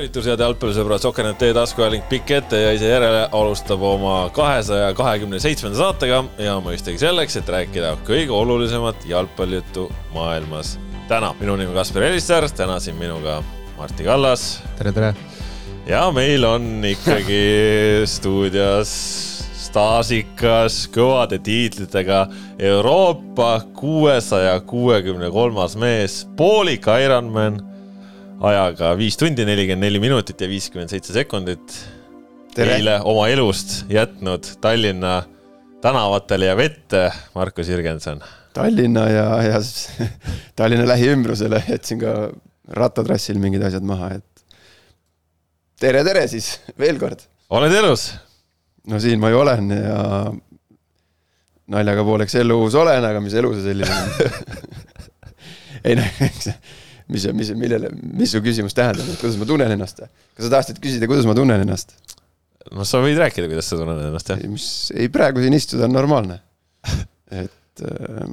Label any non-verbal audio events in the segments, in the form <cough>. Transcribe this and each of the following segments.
tervitus, head jalgpallisõbrad, Soker.net teie taskuhääling pikk ette ja ise järele alustab oma kahesaja kahekümne seitsmenda saatega ja mõistagi selleks, et rääkida kõige olulisemat jalgpallijuttu maailmas. täna, minu nimi on Kaspar Elisser, täna siin minuga Martti Kallas. tere, tere. ja meil on ikkagi <laughs> stuudios staažikas, kõvade tiitlitega Euroopa kuuesaja kuuekümne kolmas mees, poolik Ironman ajaga viis tundi, nelikümmend neli minutit ja viiskümmend seitse sekundit. eile oma elust jätnud Tallinna tänavatele ja vette, Markus Jürgenson. Tallinna ja, ja <laughs> Tallinna lähiümbrusele jätsin ka rattatrassil mingid asjad maha, et tere, tere siis veel kord. oled elus? no siin ma ju olen ja naljaga pooleks elus olen, aga mis elu see selline on <laughs> ei noh, eks mis, mis, millele, mis su küsimus tähendab, et kuidas ma tunnen ennast? kas sa tahtsid küsida, kuidas ma tunnen ennast? no sa võid rääkida, kuidas sa tunned ennast, jah. mis, ei praegu siin istuda on normaalne, et äh,.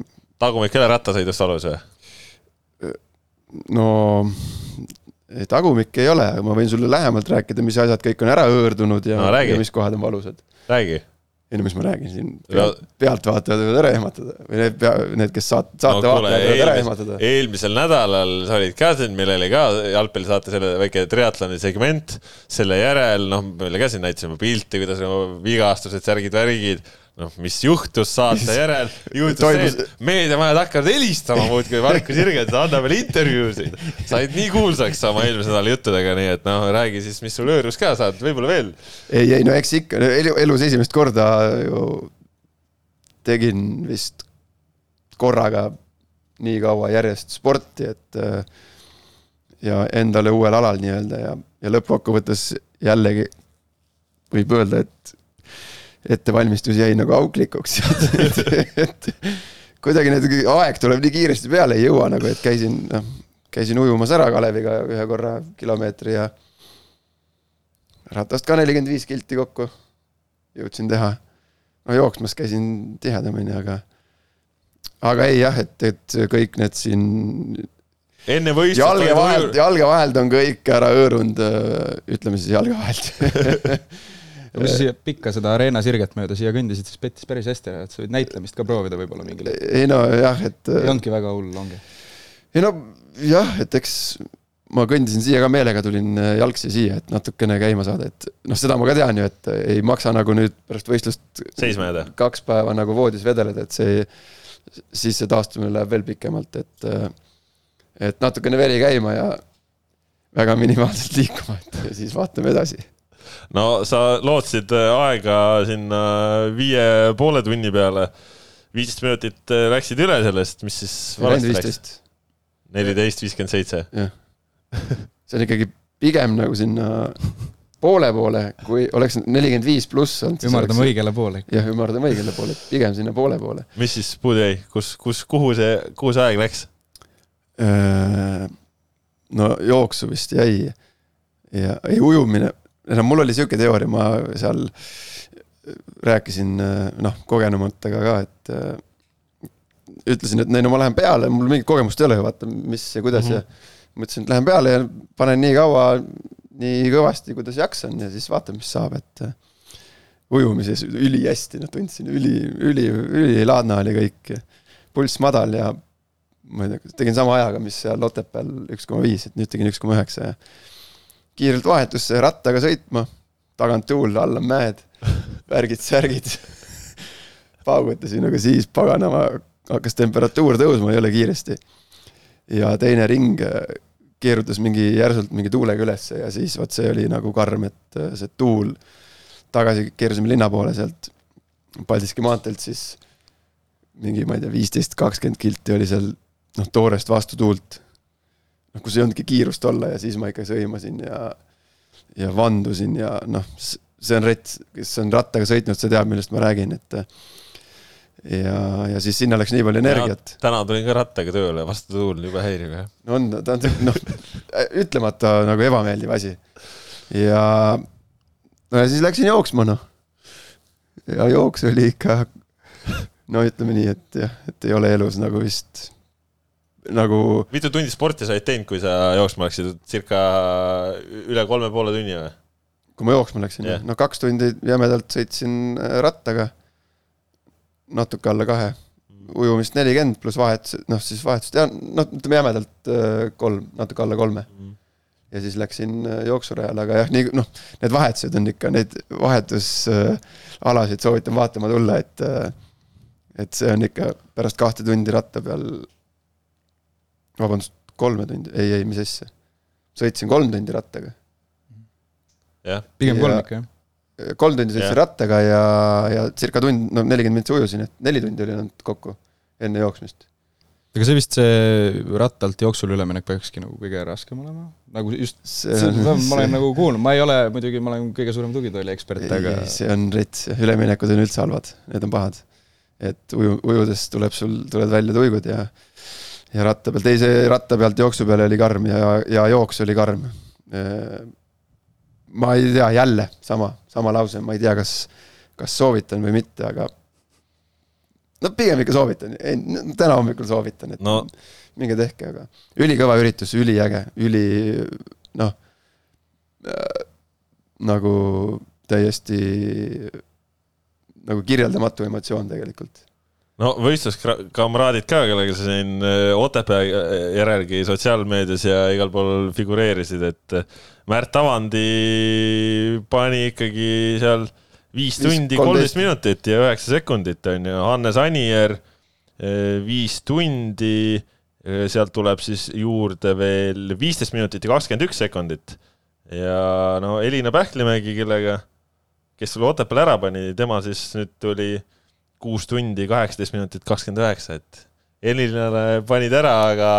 tagumik ei ole rattasõidust alus või? no tagumik ei ole, aga ma võin sulle lähemalt rääkida, mis asjad kõik on ära hõõrdunud ja no,, ja mis kohad on valusad. räägi ei no mis ma räägin siin? Peal,, pealtvaatajad võivad ära ehmatada. Või need, need, kes saat-, saate no, võivad ära ehmatada. eelmisel nädalal sa olid ka siin, meil oli ka jalgpallisaate selle väike triatloni segment, selle järel noh, meile ka siin näitasime pilte, kuidas vigastused, särgid, värgid noh, mis juhtus saate järel, juhtus Toimus... see, et meediamajad hakkavad helistama muudkui, Markus Jürgens annab veel intervjuusid. said nii kuulsaks oma eelmise nädala juttudega, nii et noh, räägi siis, mis sul hõõrus ka saad, võib-olla veel. ei, ei no eks ikka, elu, elus esimest korda ju tegin vist korraga nii kaua järjest sporti, et ja endale uuel alal nii-öelda ja, ja lõppkokkuvõttes jällegi võib öelda, et ettevalmistus jäi nagu auklikuks <laughs> et, et kuidagi need, aeg tuleb nii kiiresti peale, ei jõua nagu, et käisin, noh, käisin ujumas ära Kaleviga ühe korra kilomeetri ja ratast ka nelikümmend viis kilti kokku jõudsin teha. no jooksmas käisin tihedamini, aga, aga ei jah, et, et kõik need siin enne võistlust. jalge vahelt, jalge vahelt on kõik ära hõõrunud, ütleme siis jalge vahelt <laughs> ja kui sa siia pikka seda Arena sirget mööda siia kõndisid, siis pettis päris hästi ära, et sa võid näitlemist ka proovida võib-olla mingil hetkel. ei no jah, et ei olnudki väga hull, ongi? ei no jah, et eks ma kõndisin siia ka meelega, tulin äh, jalgsi siia, et natukene käima saada, et noh, seda ma ka tean ju, et ei maksa nagu nüüd pärast võistlust seisma jääda. kaks päeva nagu voodis vedeleda, et see, siis see taastumine läheb veel pikemalt, et äh, et natukene veri käima ja väga minimaalselt liikuma, et siis vaatame edasi no sa lootsid äh, aega sinna viie poole tunni peale. viisteist minutit äh, läksid üle sellest, mis siis valesti läks? neliteist, viiskümmend seitse. see on ikkagi pigem nagu sinna poole poole, kui oleks nelikümmend viis pluss olnud. ümardame oleks... õigele poole. jah, ümardame õigele poole, pigem sinna poole poole. mis siis puudu jäi, kus, kus, kuhu see, kuhu see aeg läks? Äh, no jooksu vist jäi ja ei ujumine, no mul oli sihuke teooria, ma seal rääkisin noh, kogenumatega ka, et äh, ütlesin, et ei no ma lähen peale, mul mingit kogemust ei ole ju, vaata, mis ja kuidas mm -hmm. ja mõtlesin, et lähen peale ja panen nii kaua, nii kõvasti, kuidas jaksan ja siis vaatame, mis saab, et äh, ujumises ülihästi, noh tundsin, üli, üli, ülilaadne oli kõik. pulss madal ja ma ei tea, tegin sama ajaga, mis seal Otepääl üks koma viis, et nüüd tegin üks koma üheksa ja kiirelt vahetusse rattaga sõitma, tagant tuul, all on mäed, värgid-särgid paugutasin, aga siis paganama hakkas temperatuur tõusma jõle kiiresti. ja teine ring äh, keerutas mingi järsult mingi tuulega ülesse ja siis vot see oli nagu karm, et äh, see tuul, tagasi keerasime linna poole sealt Paldiski maanteelt, siis mingi, ma ei tea, viisteist, kakskümmend kilti oli seal noh, toorest vastutuult noh, kus ei olnudki kiirust olla ja siis ma ikka sõimasin ja, ja vandusin ja noh, see on rets, kes on rattaga sõitnud, see teab, millest ma räägin, et ja, ja siis sinna läks nii palju energiat. täna tulin ka rattaga tööle, vastutuul jube häiriv, jah. on, ta on noh, ütlemata nagu ebameeldiv asi. ja, no ja siis läksin jooksma, noh. ja jooks oli ikka, no ütleme nii, et jah, et ei ole elus nagu vist nagu mitu tundi sporti sa olid teinud, kui sa jooksma läksid, circa üle kolme poole tunni või? kui ma jooksma läksin yeah., no kaks tundi jämedalt sõitsin äh, rattaga, natuke alla kahe, ujumist nelikümmend pluss vahetus, noh siis vahetust ja noh, ütleme jämedalt äh, kolm, natuke alla kolme. ja siis läksin äh, jooksurajale, aga jah, nii noh, need vahetused on ikka, neid vahetusalasid soovitan vaatama tulla, et et see on ikka pärast kahte tundi ratta peal, vabandust, kolme tundi, ei, ei, mis asja, sõitsin kolm tundi rattaga jah, pigem Ja- kolm ikka, jah. kolm tundi sõitsin Jah. rattaga ja, ja circa tund, no nelikümmend minutit ujusin, et neli tundi oli ainult kokku enne jooksmist. aga see vist see rattalt jooksule üleminek peakski nagu kõige raskem olema, nagu just, see see on, ma olen nagu kuulnud, ma ei ole muidugi, ma olen kõige suurem tugitooli ekspert, aga see on rets, üleminekud on üldse halvad, need on pahad. et uju, ujudes tuleb sul, tulevad välja tuigud ja, ja ratta peal, teise ratta pealt jooksu peale oli karm ja, ja jooks oli karm. ma ei tea, jälle sama, sama lause, ma ei tea, kas, kas soovitan või mitte, aga no pigem ikka soovitan, täna hommikul soovitan, et no minge tehke, aga ülikõva üritus, üliäge, üli noh äh,, nagu täiesti nagu kirjeldamatu emotsioon tegelikult. No võistluskamraadid ka, kellega sa siin äh, Otepää järelgi sotsiaalmeedias ja igal pool figureerisid, et äh, Märt Avandi pani ikkagi seal viis tundi, kolmteist. minutit ja üheksa sekundit on ju, Hannes Anier äh, viis tundi, sealt tuleb siis juurde veel viisteist minutit ja kakskümmend üks sekundit. ja no Elina Pähklimägi, kellega, kes sulle Otepääl ära pani, tema siis nüüd tuli kuus tundi, kaheksateist minutit, kakskümmend üheksa, et Elinale panid ära, aga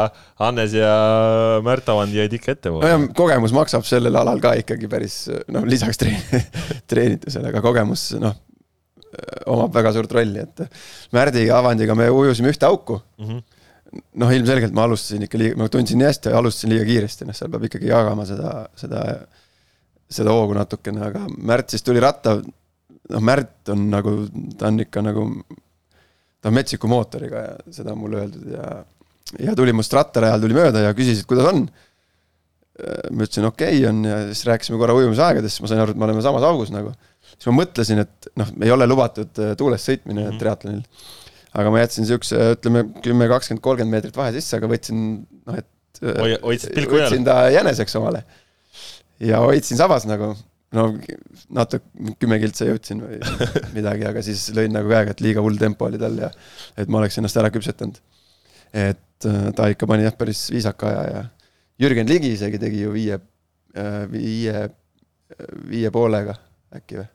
Hannes ja Märt Avand jäid ikka ettepoole nojah, kogemus maksab sellel alal ka ikkagi päris noh, lisaks treen-, <laughs> treenitusele, aga kogemus noh, omab väga suurt rolli, et Märdiga, Avandiga me ujusime ühte auku mm. -hmm. noh, ilmselgelt ma alustasin ikka liiga, ma tundsin nii hästi, alustasin liiga kiiresti, noh, seal peab ikkagi jagama seda, seda, seda hoogu natukene, aga Märt siis tuli ratta, noh, Märt on nagu, ta on ikka nagu, ta on metsiku mootoriga ja seda on mulle öeldud ja ja tuli must rattarajal tuli mööda ja küsis, et kuidas on. ma ütlesin okei okay, on ja siis rääkisime korra ujumisaegadest, siis ma sain aru, et me oleme samas augus nagu. siis ma mõtlesin, et noh, ei ole lubatud äh, tuules sõitmine mm. -hmm. triatlonil. aga ma jätsin siukse, ütleme kümme, kakskümmend, kolmkümmend meetrit vahe sisse, aga võtsin noh, et. Hoi- hoidsid pilku peal. võtsin ta jäneseks omale. ja hoidsin sabas nagu, no natuke kümme kiltsa jõudsin või <laughs> midagi, aga siis lõin nagu käega, et liiga hull tempo oli tal ja et ma oleks ennast ära küpsetanud. et äh, ta ikka pani jah, päris viisaka aja ja Jürgen Ligi isegi tegi ju viie, viie, viie poolega äkki või?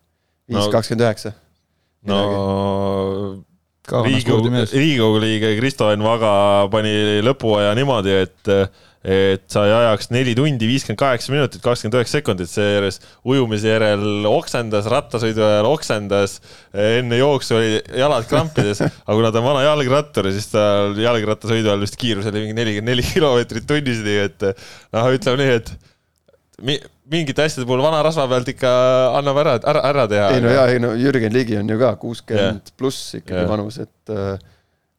viis kakskümmend üheksa. no Riigikogu. Riigikogu liige Kristo Enn Vaga pani lõpuaja niimoodi, et et sai ajaks neli tundi viiskümmend kaheksa minutit kakskümmend üheksa sekundit, seejuures ujumise järel oksendas, rattasõidu ajal oksendas, enne jooksu oli jalad krampides, <laughs> aga kuna ta on vana jalgrattur, siis tal jalgrattasõidu ajal vist kiirus oli mingi nelikümmend neli kilomeetrit tunnis, nii et noh, ütleme nii, et mi- mingite asjade puhul vana rasva pealt ikka annab ära, ära, ära teha. ei no jaa, ei no Jürgen Ligi on ju ka kuuskümmend pluss ikkagi Jah. vanus, et äh,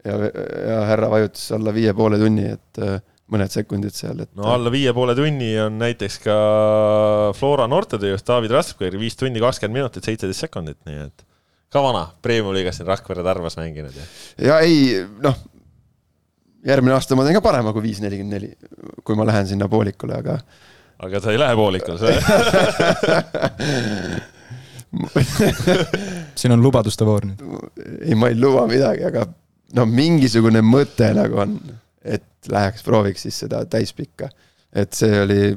ja, ja härra vajutas alla viie poole tunni, et äh, mõned sekundid seal, et no alla viie poole tunni on näiteks ka Flora noortetööjuht David Raskberg, viis tundi kakskümmend minutit, seitseteist sekundit, nii et ka vana premium-liigas siin Rakvere Tarvas mänginud ja ja ei noh, järgmine aasta ma teen ka parema kui viis nelikümmend neli, kui ma lähen sinna poolikule, aga aga sa ei lähe poolikule, sa <laughs> siin on lubaduste voor nüüd. ei, ma ei luba midagi, aga no mingisugune mõte nagu on, et läheks prooviks siis seda täispikka. et see oli,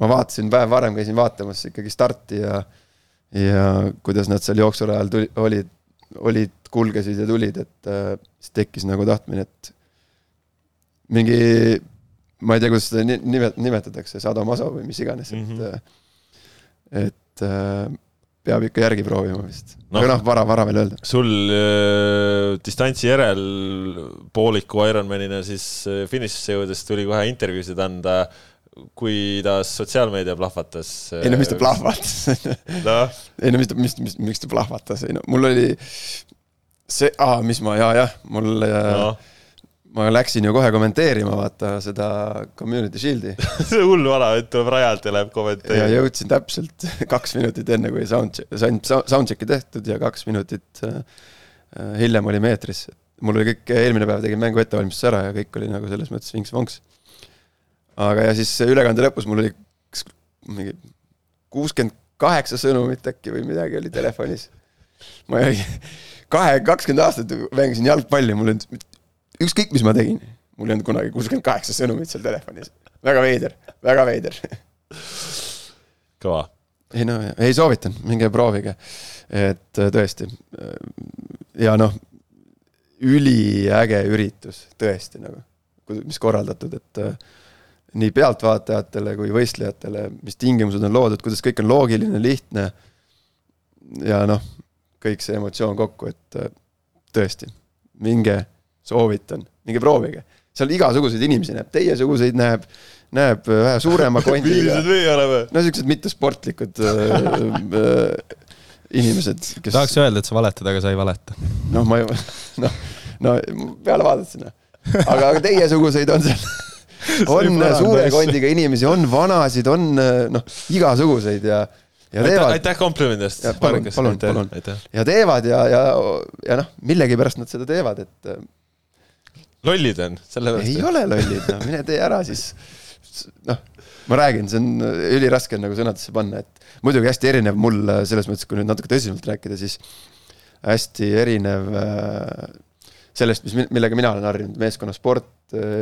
ma vaatasin päev varem käisin vaatamas ikkagi starti ja ja kuidas nad seal jooksurajal tuli, olid, olid, kulgesid ja tulid, et äh, siis tekkis nagu tahtmine, et mingi, ma ei tea, kuidas seda ni- nimet-, nimetatakse, sadomaso või mis iganes, et Mhm. mm, -hmm. et äh, peab ikka järgi proovima vist no.. aga noh, vara, vara veel öelda. sul äh, distantsi järel pooliku Ironmanina siis äh, finišisse jõudes tuli kohe intervjuusid anda, kuidas sotsiaalmeedia plahvatas. ei no mis ta. plahvatas <laughs> noh, ei no mis ta, mis, mis, miks ta plahvatas, ei no mul oli see, aa, mis ma ja, jah, mul noh no., ma läksin ju kohe kommenteerima, vaata seda Community Shield'i <laughs> see hull vanavend tuleb rajalt ja läheb ja kommenteerima. jõudsin täpselt <laughs> kaks minutit enne, kui sound, sain soundcheck'i tehtud ja kaks minutit äh, äh, hiljem olime eetris. mul oli kõik, eelmine päev tegin mängu ettevalmistuse ära ja kõik oli nagu selles mõttes vinks-vonks. aga ja siis ülekande lõpus mul oli mingi kuuskümmend kaheksa sõnumit äkki või midagi oli telefonis. ma ei, <laughs> kahe, kakskümmend aastat mängisin jalgpalli, mul ei olnud, ükskõik mis ma tegin, mul ei olnud kunagi kuuskümmend kaheksa sõnumit seal telefonis. väga veider, väga veider kõva. ei no, ei soovitan, minge proovige. et äh, tõesti. ja noh, üliäge üritus tõesti nagu, mis korraldatud, et äh, nii pealtvaatajatele kui võistlejatele, mis tingimused on loodud, kuidas kõik on loogiline, lihtne. ja noh, kõik see emotsioon kokku, et äh, tõesti, minge, soovitan, minge proovige. seal igasuguseid inimesi näeb, teiesuguseid näeb, näeb äh, vähe suurema <laughs> kondiga millised meie oleme? no siuksed mittesportlikud äh, äh, inimesed, kes tahaks öelda, et sa valetad, aga sa ei valeta. noh, ma ju, noh, no peale vaadates noh. aga, aga teiesuguseid on seal, <laughs> on suure kondiga inimesi, on vanasid, on äh, noh, igasuguseid ja, ja aitäh, teevad aitäh komplimendi eest Ja palun, palun, palun. ja teevad ja, ja, ja noh, millegipärast nad seda teevad, et lollid on, sellepärast ei. ole lollid, noh, mine tee ära siis. noh, ma räägin, see on üliraske on nagu sõnadesse panna, et muidugi hästi erinev mul äh, selles mõttes, kui nüüd natuke tõsisemalt rääkida, siis hästi erinev äh, sellest, mis, millega mina olen harjunud, meeskonnasport,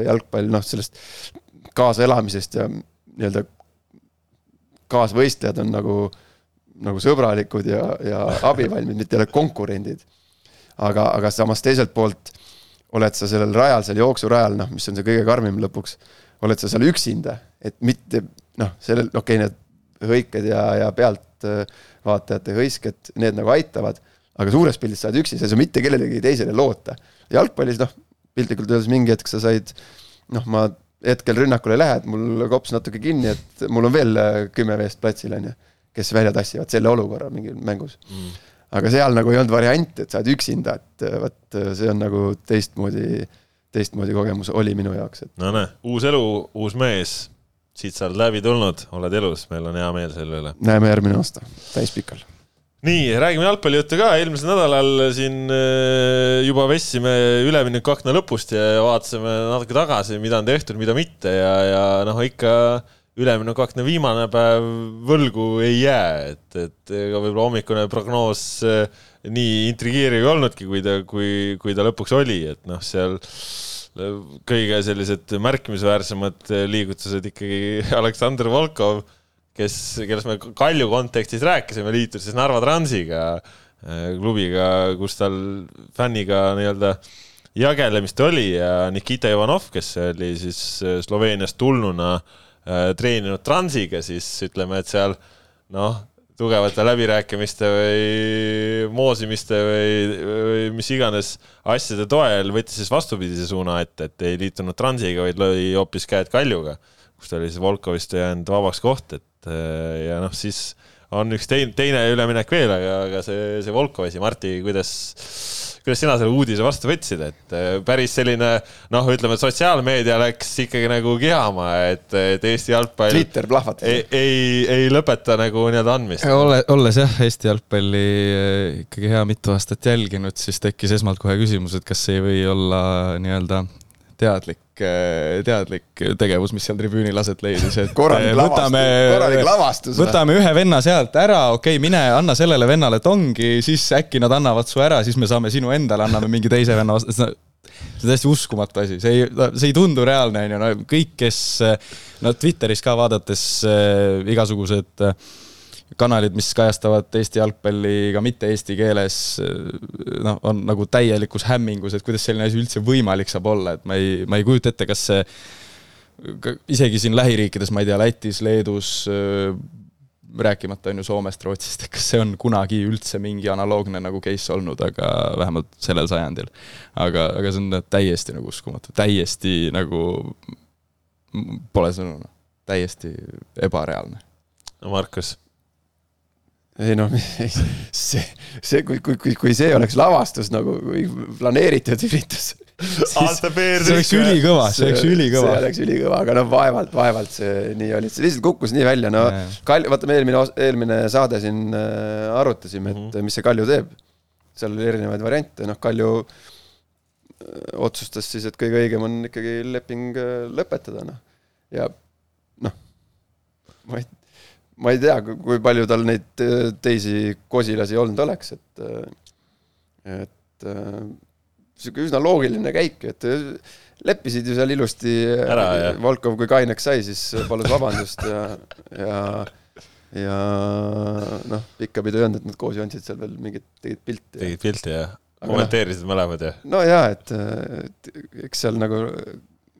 jalgpall, noh, sellest kaasaelamisest ja nii-öelda kaasvõistlejad on nagu, nagu sõbralikud ja, ja abivalmid, mitte ei ole konkurendid. aga, aga samas teiselt poolt oled sa sellel rajal, seal jooksurajal, noh, mis on see kõige karmim lõpuks, oled sa seal üksinda, et mitte noh, sellel, okei okay,, need hõiked ja, ja pealtvaatajate hõisked, need nagu aitavad, aga suures pildis sa oled üksi, sa ei saa mitte kellelegi teisele loota. jalgpallis noh, piltlikult öeldes mingi hetk sa said, noh, ma hetkel rünnakule lähed, mul kops natuke kinni, et mul on veel kümme meest platsil, on ju, kes välja tassivad selle olukorra mingil mängus Mm. Aga seal nagu ei olnud varianti, et sa oled üksinda, et äh, vot see on nagu teistmoodi, teistmoodi kogemus oli minu jaoks, et no näe, uus elu, uus mees, siit sa oled läbi tulnud, oled elus, meil on hea meel selle üle. näeme järgmine aasta täispikal. nii, räägime jalgpallijuttu ka, eelmisel nädalal siin äh, juba vestsime üleminekuakna lõpust ja vaatasime natuke tagasi, mida on tehtud, mida mitte ja, ja noh, ikka üleminekuakna viimane päev võlgu ei jää, et, et ega võib-olla hommikune prognoos äh, nii intrigeeriv ei olnudki, kui ta, kui, kui ta lõpuks oli, et noh, seal kõige sellised märkimisväärsemad liigutused ikkagi <laughs> Aleksandr Volkov, kes, kellest me Kalju kontekstis rääkisime, liitus siis Narva Transiga, klubiga, kus tal fänniga nii-öelda jagelemist oli ja Nikita Ivanov, kes oli siis Sloveeniast tulnuna äh, treeninud Transiga, siis ütleme, et seal noh, tugevate läbirääkimiste või moosimiste või, või mis iganes asjade toel võttis siis vastupidise suuna ette, et ei liitunud Transiga, vaid lõi hoopis käed Kaljuga, kus ta oli siis Volkovist jäänud vabaks koht, et äh, ja noh, siis on üks teine, teine üleminek veel, aga, aga see, see Volkov asi, Martti, kuidas, kuidas sina selle uudise vastu võtsid, et äh, päris selline noh, ütleme, sotsiaalmeedia läks ikkagi nagu kihama, et, et Eesti jalgpall Twitter plahvatas ei, ei, ei lõpeta nagu nii-öelda andmist. ole, olles jah, Eesti jalgpalli eh, ikkagi hea mitu aastat jälginud, siis tekkis esmalt kohe küsimus, et kas see ei või olla nii-öelda teadlik, teadlik tegevus, mis seal tribüünil aset leidis, et korralik <laughs> eh, lavastus, korralik lavastus. võtame ühe venna sealt ära, okei okay,, mine anna sellele vennale tongi, siis äkki nad annavad su ära, siis me saame sinu endale, anname mingi teise venna vastu, see on täiesti uskumatu asi, see ei, see ei tundu reaalne, onju, no kõik, kes no Twitteris ka vaadates äh, igasugused äh, kanalid, mis kajastavad Eesti jalgpalli ka mitte eesti keeles, noh, on nagu täielikus hämmingus, et kuidas selline asi üldse võimalik saab olla, et ma ei, ma ei kujuta ette, kas see isegi siin lähiriikides, ma ei tea, Lätis, Leedus, rääkimata on ju Soomest, Rootsist, et kas see on kunagi üldse mingi analoogne nagu case olnud, aga vähemalt sellel sajandil. aga, aga see on täiesti nagu uskumatu, täiesti nagu, pole sõnu, täiesti ebareaalne. Markus, ei noh, <laughs> see, see, kui, kui, kui, kui see oleks lavastus nagu, planeeritud üritus, see oleks ülikõva, see oleks ülikõva see. oleks ülikõva, aga noh, vaevalt, vaevalt see nii oli, see lihtsalt kukkus nii välja, no. Kalju, vaata, me eelmine, eelmine saade siin äh, arutasime, et -hmm. mis see Kalju teeb. seal oli erinevaid variante, noh, Kalju äh, otsustas siis, et kõige õigem on ikkagi leping äh, lõpetada, noh. ja noh, ma ei, ma ei tea, kui palju tal neid äh, teisi kosilasi olnud oleks, et, et äh, sihuke üsna loogiline käik, et äh, leppisid ju seal ilusti Ära, jah. Volkov, kui kaineks sai, siis palus vabandust ja, ja, ja noh, pikkapidi ei öelnud, et nad koos joonsid seal veel mingit, tegid pilti. tegid pilti ja Aga kommenteerisid mõlemad ja no jaa, et et eks seal nagu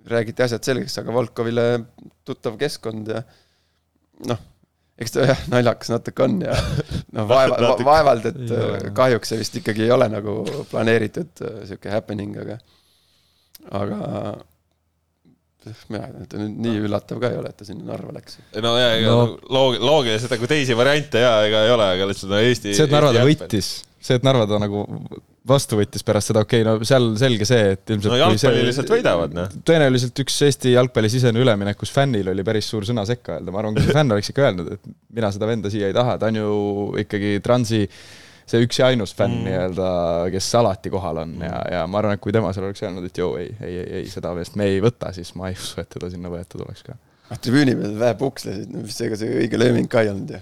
räägiti asjad selgeks, aga Volkovile tuttav keskkond ja noh, eks ta jah, naljakas natuke on ja noh, <laughs> vaeva, vaevalt, et ole. kahjuks see vist ikkagi ei ole nagu planeeritud äh, sihuke happening, aga aga mina ei tea, et nüüd nii üllatav ka ei ole, et ta sinna Narva läks. no ja, ega no. loog-, loogiliselt nagu teisi variante ja ega ei ole, aga lihtsalt no Eesti. see, et Narva ta. võitis, see, et Narva ta nagu vastu võttis pärast seda, okei okay,, no seal selge see, et ilmselt no kui see- jalgpalliliselt võidavad, noh. tõenäoliselt üks Eesti jalgpalli sisene üleminek, kus fännil oli päris suur sõna sekka öelda, ma arvan, kui see fänn oleks ikka öelnud, et mina seda venda siia ei taha, ta on ju ikkagi Transi see üks ja ainus fänn mm. nii-öelda, kes alati kohal on ja, ja ma arvan, et kui tema seal oleks öelnud, et joo, ei, ei, ei, ei, seda meest me ei võta, siis ma ei usu, et teda sinna võetud oleks ka. noh, tribüüni peal vähe pukslesid, no mis ega see õige lööming ka ei olnud ju.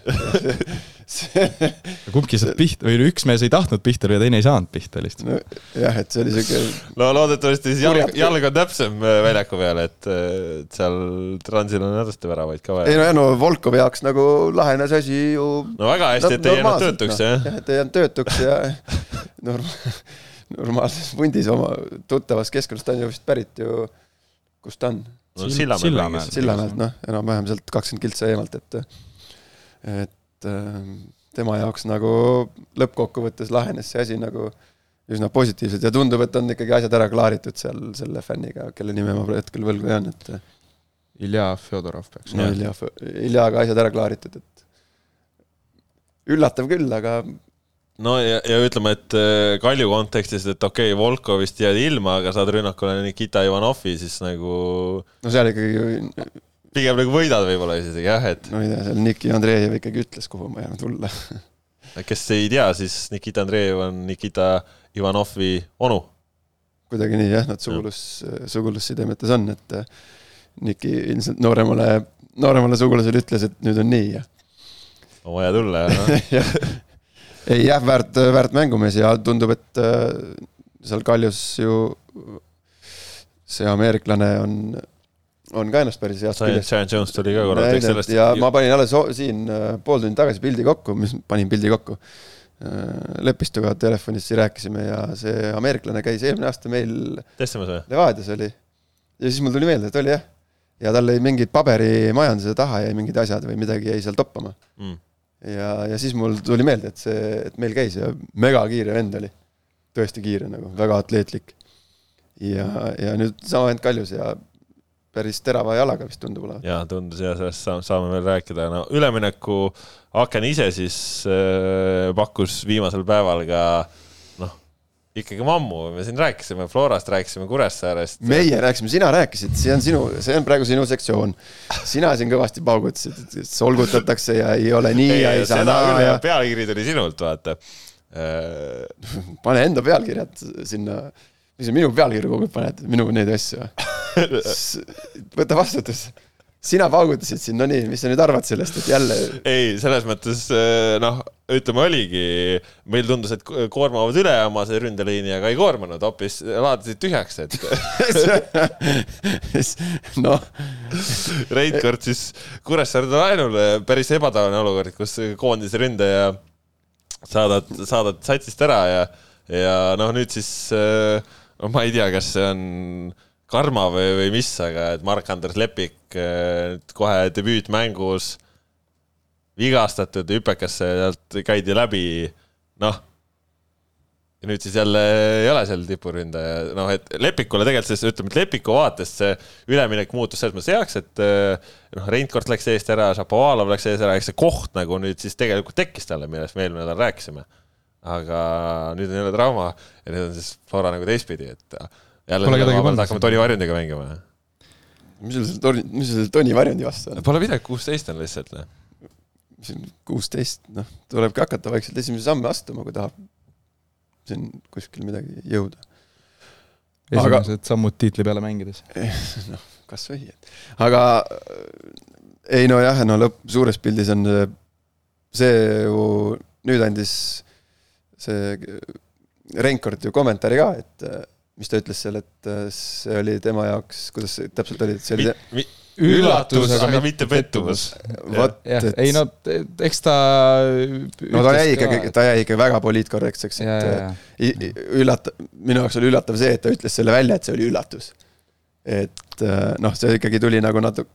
<laughs> see kumbki sealt pihta või no üks mees ei tahtnud pihta lüüa, teine ei saanud pihta lihtsalt. nojah, et see oli siuke no loodetavasti siis jalg, jalg on täpsem äh, väljaku peal, et äh, et seal Transil on hädasti väravaid ka ei vaja. no ja no Volkovi jaoks nagu lahenes asi ju no väga hästi, et ei jäänud töötuks noh. jah. jah, et ei jäänud töötuks ja <laughs> norm-, normaalses pundis oma tuttavas keskkonnas, ta on ju vist pärit ju, kust ta on? No Sill- Sillamäel Sillamäel. mängis. Sillamäelt, noh, enam-vähem sealt kakskümmend kiltsa eemalt, et et ähm, tema jaoks nagu lõppkokkuvõttes lahenes see asi nagu üsna positiivselt ja tundub, et on ikkagi asjad ära klaaritud seal selle fänniga, kelle nime ma hetkel võlgu jään, et Ilja Fjodorov peaks no. Ilja, Iljaga asjad ära klaaritud, et üllatav küll, aga no ja, ja ütleme, et äh, Kalju kontekstis, et okei okay,, Volkovist jääd ilma, aga saad rünnakule Nikita Ivanovi, siis nagu no seal ikkagi, pigem nagu võidad võib-olla isegi jah, et no ei tea, seal Niki Andreev ikkagi ütles, kuhu ma jään tulla. <laughs> kes ei tea, siis Nikita Andreev on Nikita Ivanovi onu. kuidagi nii jah, nad sugulus, sugulussidemetes on, et äh, Niki ilmselt nooremale, nooremale sugulasele ütles, et nüüd on nii ja on vaja tulla ja jah, <laughs> ei jah, väärt, väärt mängumees ja tundub, et äh, seal Kaljus ju see ameeriklane on, on ka ennast päris heast küljest Giant Jones tuli ka korra, eks sellest ja ma panin alles siin äh, pool tundi tagasi pildi kokku, mis panin pildi kokku. Lepistuga telefonis rääkisime ja see ameeriklane käis eelmine aasta meil? Levadias oli. ja siis mul tuli meelde, et oli jah. ja tal jäi mingid paberimajanduse taha jäi mingid asjad või midagi jäi seal toppama. Mm. ja, ja siis mul tuli meelde, et see, et meil käis ja megakiire vend oli. tõesti kiire nagu, väga atleetlik. ja, ja nüüd sama vend Kaljus ja päris terava jalaga vist tundub olevat. ja tundus ja sellest saame, veel rääkida, no ülemineku aken ise siis äh, pakkus viimasel päeval ka noh, ikkagi ammu, me siin rääkisime Florast, rääkisime Kuressaarest. meie rääkisime, sina rääkisid, see on sinu, see on praegu sinu sektsioon. sina siin kõvasti paugutasid, et solgutatakse ja ei ole nii ja ei saa naa ja pealkiri tuli sinult, vaata. Pane enda pealkirjad sinna, mis sa minu pealkirja kogu aeg paned, minu neid asju <laughs> võta vastutus. Sina paugutasid siin, no nii, mis sa nüüd arvad sellest, et jälle ei, selles mõttes äh, noh, ütleme oligi, meil tundus, et koormavad üle oma see ründeliini, aga ei koormanud, hoopis laadisid tühjaks, et <laughs> noh, Reinkord siis Kuressaare laenule, päris ebatavaline olukord, kus koondise ründaja saadad, saadad satsist ära ja, ja noh, nüüd siis noh, ma ei tea, kas see on karma või, või mis, aga et Mark-Andres Lepik eh, kohe debüütmängus vigastatud, hüpekasse sealt käidi läbi, noh ja nüüd siis jälle ei ole seal tipuründaja, noh et Lepikule tegelikult siis ütleme, et Lepiku vaatest see üleminek muutus selles mõttes heaks, et eh, noh, Reinkord läks eest ära, Šapovalov läks eest ära, eks see koht nagu nüüd siis tegelikult tekkis talle, millest me eelmine nädal rääkisime. aga nüüd on jälle trauma ja nüüd on siis Flora nagu teistpidi, et jälle Pole kedagi pannud. hakkame Toni Varjundiga mängima või? mis sul selle Toni, mis sul selle Toni Varjundi vastu on? Pole midagi, kuusteist on lihtsalt. noh. siin kuusteist, noh, tulebki hakata vaikselt esimesi samme astuma, kui tahab siin kuskil midagi jõuda. Aga- esimesed sammud tiitli peale mängides. <laughs> noh, kasvõi, et aga äh, ei nojah, no lõpp, suures pildis on see- see ju nüüd andis see Reinkord ju kommentaari ka, et äh, mis ta ütles seal, et äh, see oli tema jaoks, kuidas see täpselt oli, et see oli, üllatus, aga mitte pettumus. vot, et ei no eks ta. no ta jäi ikkagi, ta jäi ikka väga poliitkorrektseks, et ja, äh, üllatav, minu jaoks oli üllatav see, et ta ütles selle välja, et see oli üllatus. et äh, noh, see ikkagi tuli nagu natuke,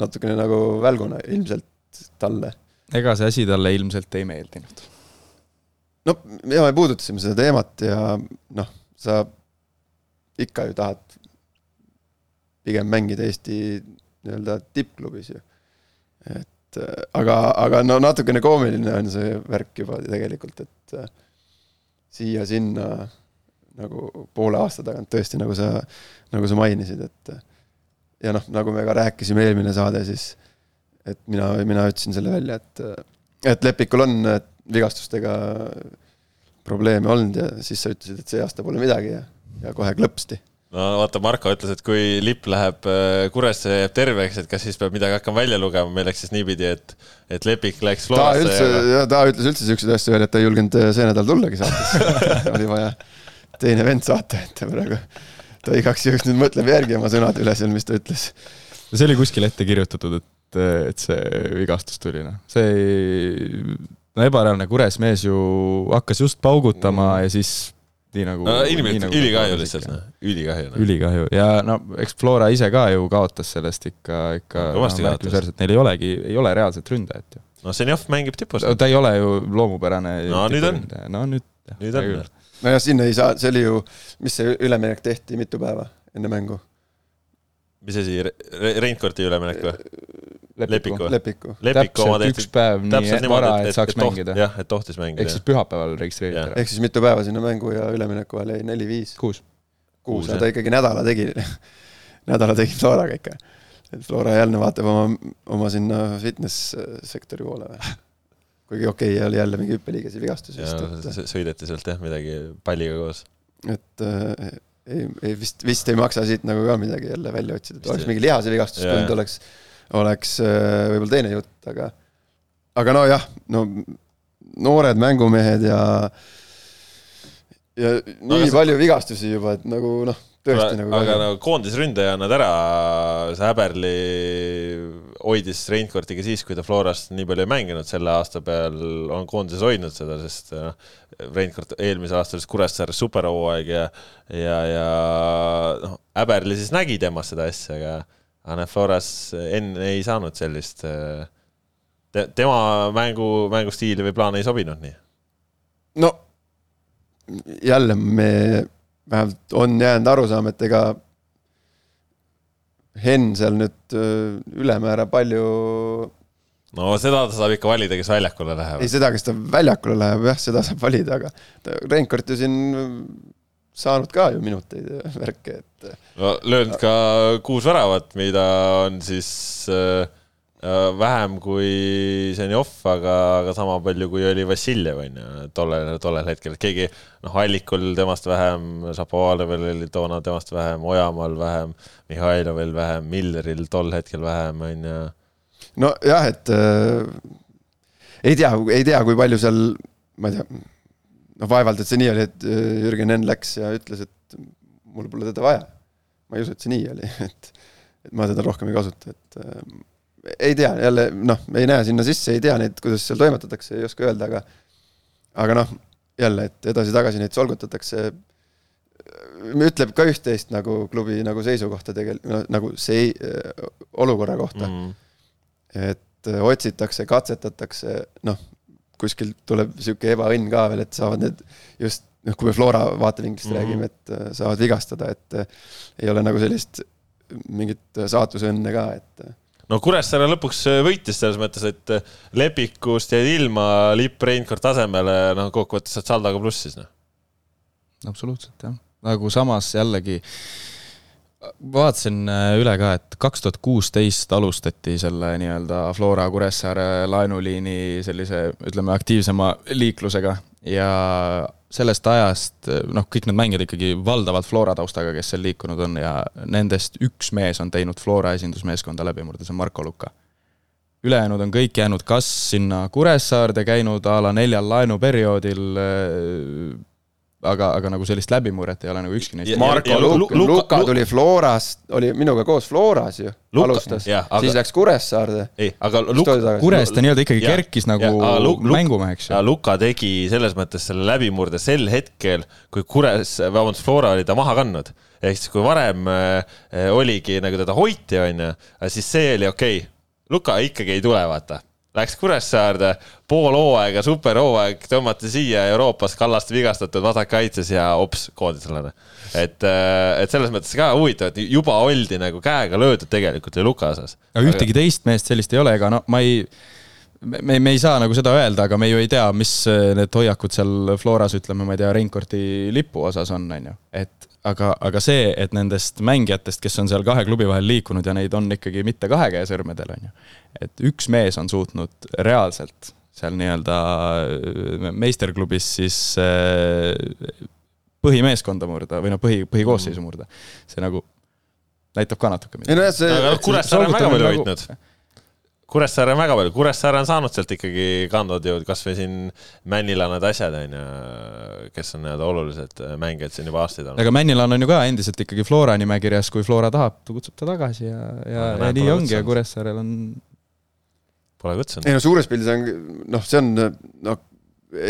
natukene nagu välguna ilmselt talle. ega see asi talle ilmselt ei meeldinud. no ja me puudutasime seda teemat ja noh, sa ikka ju tahad pigem mängida Eesti nii-öelda tippklubis ju. et äh, aga, aga no natukene koomiline on see värk juba tegelikult, et äh, siia-sinna nagu poole aasta tagant tõesti, nagu sa, nagu sa mainisid, et äh, ja noh, nagu me ka rääkisime eelmine saade, siis et mina, mina ütlesin selle välja, et et Lepikul on vigastustega probleeme olnud ja siis sa ütlesid, et see aasta pole midagi ja, ja kohe klõpsti. no vaata, Marko ütles, et kui lipp läheb äh, Kuresse ja jääb terveks, et kas siis peab midagi hakkama välja lugema, meil läks siis niipidi, et, et Lepik läks ta Florasse üldse ja, ta ütles üldse siukseid asju veel, et ta ei julgenud äh, see nädal tullagi saatesse. <laughs> oli vaja teine vend saata, et praegu ta igaks juhuks nüüd mõtleb järgi oma sõnade üle seal, mis ta ütles. see oli kuskil ette kirjutatud, et, et see vigastus tuli, noh, see ei, no ebareaalne Kures mees ju hakkas just paugutama Mm. ja siis nii nagu no inimlikult nagu ülikahju lihtsalt, noh, ülikahju. ülikahju ja no eks Flora ise ka ju kaotas sellest ikka, ikka No, kõvasti no, kaotas. märkimisväärselt, neil ei olegi, ei ole reaalset ründajat ju. no Zenjov mängib tipus. ta ei ole ju loomupärane. No nüüd on.. no nüüd. nüüd on. nojah, sinna ei saa, see oli ju, mis see üleminek tehti mitu päeva enne mängu? mis asi, Reinkordi üleminek või? Lepiku? Lepiku. Täpselt üks päev nii vara, et et, saaks et toht- mängida. jah, et tohtis mängida ehk. siis pühapäeval registreeriti ära. ehk siis mitu päeva sinna mängu ja ülemineku vahel jäi neli-viis. kuus. kuus, Kuus, no ta ikkagi nädala tegi, <laughs> nädala tegi Floraga ikka. et Flora jälle vaatab oma, oma sinna fitness sektori poole või? kuigi okei okay,, oli jälle mingi hüppeliigese vigastus vist, et, sõideti sealt jah, midagi palliga koos. et äh, ei, ei vist, vist ei maksa siit nagu ka midagi jälle välja otsida, et oleks mingi lihase vigastus Jaa. tulnud, oleks, oleks äh, võib-olla teine jutt, aga aga nojah, no noored mängumehed ja ja nii aga see- palju vigastusi juba, et nagu noh, tõesti aga, nagu aga nagu koondisründaja annad ära, see Häberli hoidis Reinkordiga siis, kui ta Florast nii palju ei mänginud, selle aasta peal on koondises hoidnud seda, sest noh, Reinkord eelmisel aastal siis Kuressaares superhooaeg ja ja, ja noh, Häberli siis nägi temas seda asja, aga Floras enne ei saanud sellist te, tema mängu, mängustiili või plaane ei sobinud nii. no jälle me vähemalt on jäänud arusaam, et ega Henn seal nüüd öö, ülemäära palju, no seda ta saab ikka valida, kes väljakule läheb ei. seda, kes ta väljakule läheb, jah, seda saab valida, aga Reinkord ju siin saanud ka ju minuteid ja värke, et no löönud ka kuus väravat, mida on siis äh, äh, vähem kui Zenjov, aga, aga sama palju, kui oli Vassiljev on ju tollel, tollel hetkel, et keegi noh, Allikul temast vähem, Šapovalevil oli toona temast vähem, Ojamaal vähem, Mihhailovil vähem, Milleril tol hetkel vähem on ju. nojah, et äh, ei tea, ei tea, kui palju seal, ma ei tea, noh, vaevalt, et see nii oli, et äh, Jürgen Henn läks ja ütles, et mul pole teda vaja. ma ei usu, et see nii oli, <laughs> et, et ma teda rohkem ei kasuta, et äh, ei tea, jälle noh, ei näe sinna sisse, ei tea neid, kuidas seal toimetatakse, ei oska öelda, aga aga noh, jälle, et edasi-tagasi neid solgutatakse ütleb ka üht-teist nagu klubi nagu seisukohta tegelikult, nagu see olukorra kohta mm.. Mm. et äh, otsitakse, katsetatakse, noh, kuskilt tuleb sihuke ebaõnn ka veel, et saavad need just noh, kui me Flora vaatevinklist mm. -hmm. räägime, et äh, saavad vigastada, et äh, ei ole nagu sellist mingit äh, saatusõnne ka, et äh, no Kuressaare lõpuks võitis selles mõttes, et Lepikust jäid ilma Lipp Reinkord tasemele, noh kokkuvõttes saad saldaga plussis noh. absoluutselt jah. nagu samas jällegi vaatasin äh, üle ka, et kaks tuhat kuusteist alustati selle nii-öelda Flora Kuressaare laenuliini sellise, ütleme, aktiivsema liiklusega ja sellest ajast noh, kõik need mängijad ikkagi valdavalt Flora taustaga, kes seal liikunud on ja nendest üks mees on teinud Flora esindusmeeskonda läbimurde, see on Marko Luka. ülejäänud on kõik jäänud kas sinna Kuressaarde käinud a la neljal laenuperioodil aga, aga nagu sellist läbimurret ei ole nagu ükski neist. Marko Luka, Luka tuli Florast, oli minuga koos Floras ju, alustas, aga... siis läks Kuressaarde. ei, aga Luka, Kurest ta nii-öelda ikkagi ja, kerkis nagu mängumeheks. Luka tegi selles mõttes selle läbimurde sel hetkel, kui Kures, vabandust, Flora oli ta maha kandnud. ehk siis, kui varem äh, oligi nagu teda hoiti, onju, siis see oli okei okay.. Luka ikkagi ei tule, vaata Läks Kuressaarde, pool hooaega, superhooaeg, tõmmati siia Euroopas Kallaste vigastatud vasakkaitses ja hops, koondisele. et, äh, et selles mõttes ka huvitav, et juba oldi nagu käega löödud tegelikult ju Luka osas. aga ühtegi teist meest sellist ei ole, ega no ma ei me, me ei saa nagu seda öelda, aga me ju ei tea, mis äh, need hoiakud seal Floras, ütleme, ma ei tea, Reinkordi lipu osas on, on ju. et aga, aga see, et nendest mängijatest, kes on seal kahe klubi vahel liikunud ja neid on ikkagi mitte kahe käe sõrmedel, on ju. et üks mees on suutnud reaalselt seal nii-öelda äh, meisterklubis siis äh, põhimeeskonda murda või noh, põhi, põhikoosseisu murda. see nagu näitab ka natuke midagi. ei nojah, see. Kuressaare on väga palju nagu- hoidnud nagu Kuressaare on väga palju, Kuressaare on saanud sealt ikkagi kandvad jõud, kasvõi siin Männila need asjad on ju, kes on nii-öelda olulised mängijad siin juba aastaid olnud. aga Männilan on ju ka endiselt ikkagi Flora nimekirjas, kui Flora tahab, ta kutsub ta tagasi ja, ja, ja, ja nii ongi ja Kuressaarel on. Pole kutsunud. ei no suures pildis on, noh, see on, noh,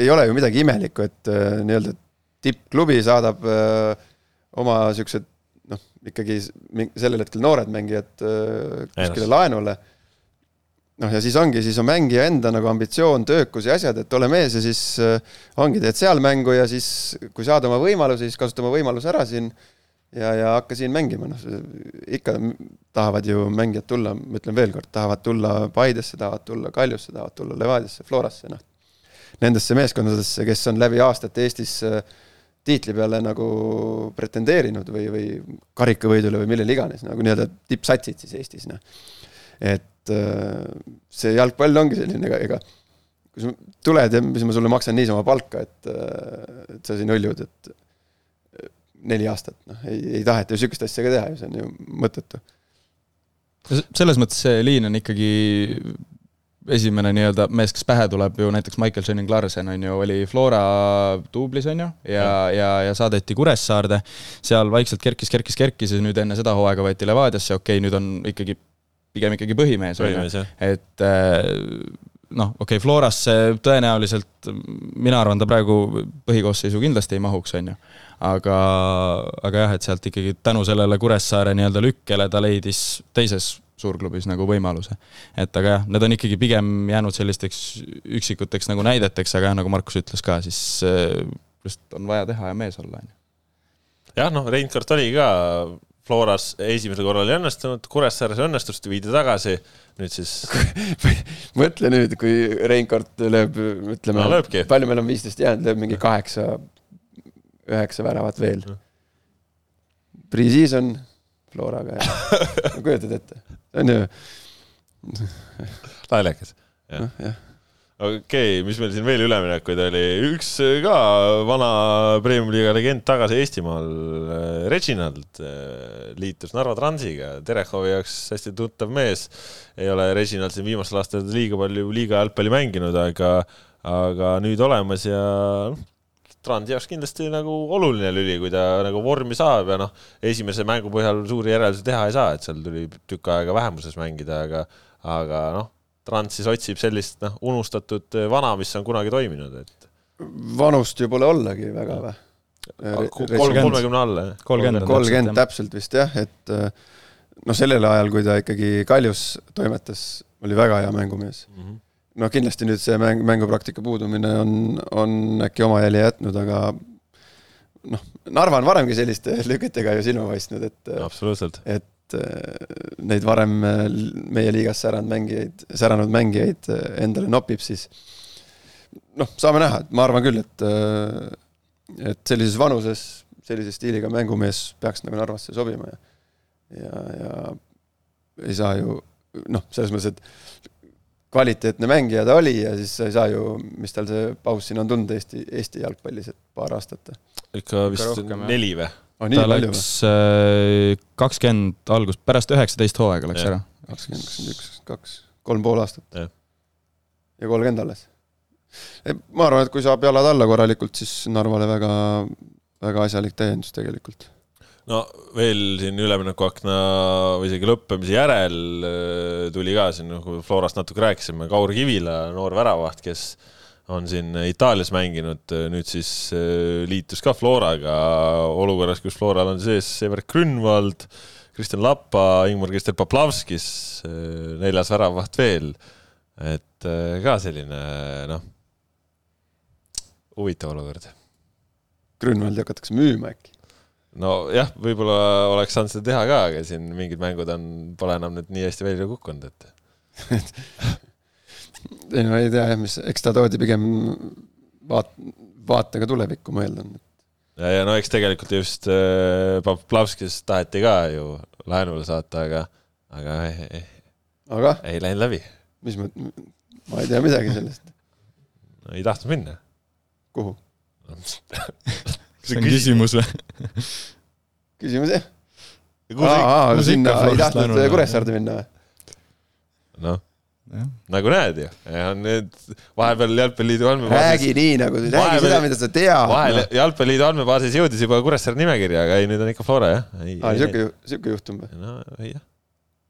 ei ole ju midagi imelikku, et äh, nii-öelda tippklubi saadab öö, äh, oma siuksed noh, ikkagi sellel hetkel noored mängijad äh, kuskile laenule noh, ja siis ongi, siis on mängija enda nagu ambitsioon, töökus ja asjad, et ole mees ja siis äh, ongi, teed seal mängu ja siis kui saad oma võimalusi, siis kasuta oma võimaluse ära siin ja, ja hakka siin mängima, noh, ikka tahavad ju mängijad tulla, ma ütlen veel kord, tahavad tulla Paidesse, tahavad tulla Kaljusse, tahavad tulla Levadiasse, Florasse, noh. Nendesse meeskondadesse, kes on läbi aastate Eestis äh, tiitli peale nagu pretendeerinud või, või karikavõidule või millele iganes, nagu nii-öelda tippsatsid siis Eestis, noh. et et äh, see jalgpall ongi selline, ega, ega kui sa tuled ja siis ma sulle maksan niisama palka, et, äh, et sa siin hõljud, et äh, neli aastat, noh, ei, ei taheta ju sihukest asja ka teha ju, see on ju mõttetu. selles mõttes see liin on ikkagi esimene nii-öelda mees, kes pähe tuleb ju näiteks Michael Shannon Larsen on ju, oli Flora duublis on ju ja, ja, ja, ja saadeti Kuressaarde. seal vaikselt kerkis, kerkis, kerkis ja nüüd enne seda hooaega võeti Levadiasse, okei okay,, nüüd on ikkagi pigem ikkagi põhimees, on ju, et äh, noh, okei okay,, Florasse tõenäoliselt, mina arvan, ta praegu põhikoosseisu kindlasti ei mahuks, on ju. aga, aga jah, et sealt ikkagi tänu sellele Kuressaare nii-öelda lükkele ta leidis teises suurklubis nagu võimaluse. et aga jah, need on ikkagi pigem jäänud sellisteks üksikuteks nagu näideteks, aga jah, nagu Markus ütles ka, siis äh, just on vaja teha ja mees olla, on ju. jah, noh, Reinkart oli ka Floras esimesel korral ei õnnestunud, Kuressaares õnnestus, viidi tagasi, nüüd siis <laughs> mõtle nüüd, kui Reinkord lööb, ütleme no,, palju meil on viisteist jäänud, lööb mingi kaheksa, üheksa väravat veel. Pre-season Floraga ja <laughs> kujutad ette, on ju. naljakas. jah no, ja okei okay,, mis meil siin veel üleminekuid oli, üks ka vana Premium-liiga legend tagasi Eestimaal, Reginald liitus Narva Transiga, Terehovi jaoks hästi tuttav mees. ei ole Reginald siin viimastel aastatel liiga palju liiga jalgpalli mänginud, aga, aga nüüd olemas ja noh, Transi jaoks kindlasti nagu oluline lüli, kui ta nagu vormi saab ja noh, esimese mängu põhjal suuri järeldusi teha ei saa, et seal tuli tükk aega vähemuses mängida, aga, aga noh Trans siis otsib sellist noh, unustatud eh, vana, mis on kunagi toiminud, et. vanust ju pole ollagi väga või? kolmekümne alla, jah? kolmkümmend, kolmkümmend täpselt vist jah, et noh, sellel ajal, kui ta ikkagi Kaljus toimetas, oli väga hea mängumees mm. -hmm. noh, kindlasti nüüd see mäng, mängupraktika puudumine on, on äkki oma jälje jätnud, aga noh, Narva on varemgi selliste <laughs> lüketega ju silma paistnud, et absoluutselt. et Äh, neid varem äh, meie liigas säranud mängijaid, säranud mängijaid äh, endale nopib, siis noh, saame näha, et ma arvan küll, et et sellises vanuses sellise stiiliga mängumees peaks nagu Narvasse sobima ja ja, ja ei saa ju noh, selles mõttes, et kvaliteetne mängija ta oli ja siis sa ei saa ju, mis tal see paus siin on tulnud Eesti, Eesti jalgpallis, et paar aastat. ikka vist rohkem, neli või? Oh, ta läks äh, kakskümmend algus, pärast üheksateist hooaega läks ja. ära. kakskümmend, kakskümmend üks, kaks, kolm pool aastat. ja kolmkümmend alles. ma arvan, et kui saab jalad alla korralikult, siis Narvale väga, väga asjalik täiendus tegelikult no veel siin üleminekuakna või isegi lõppemise järel äh, tuli ka siin, nagu Florast natuke rääkisime, Kaur Kivila, noor väravaht, kes on siin Itaalias mänginud, äh, nüüd siis äh, liitus ka Floraga olukorras, kus Floral on sees Evert Grünwald, Kristjan Lappa, Ingmar-Krister Poplavskis, neljas väravaht veel. et ka selline noh, huvitav olukord. Grünwaldi hakatakse müüma äkki? nojah, võib-olla oleks saanud seda teha ka, aga siin mingid mängud on, pole enam nüüd nii hästi välja kukkunud, et <laughs> ei no ei tea jah, mis, eks ta toodi pigem vaat-, vaatega tulevikku, ma eeldan. ja, ja no eks tegelikult just äh, Poplavskis taheti ka ju laenule saata, aga, aga ei, ei, aga? ei läinud läbi. mis ma, ma ei tea midagi sellest <laughs> no,. ei tahtnud minna. kuhu <laughs> see on küsimus või? küsimus jah. sinna ei tahtnud Kuressaarde minna või? noh, nagu näed ju, need vahepeal Jalgpalliliidu andmebaasis. räägi nii nagu, räägi seda, mida sa tead. vahel Jalgpalliliidu andmebaasis jõudis juba Kuressaare nimekirja, aga ei, nüüd on ikka Flora jah. aa, siuke, siuke juhtum või? no ei jah.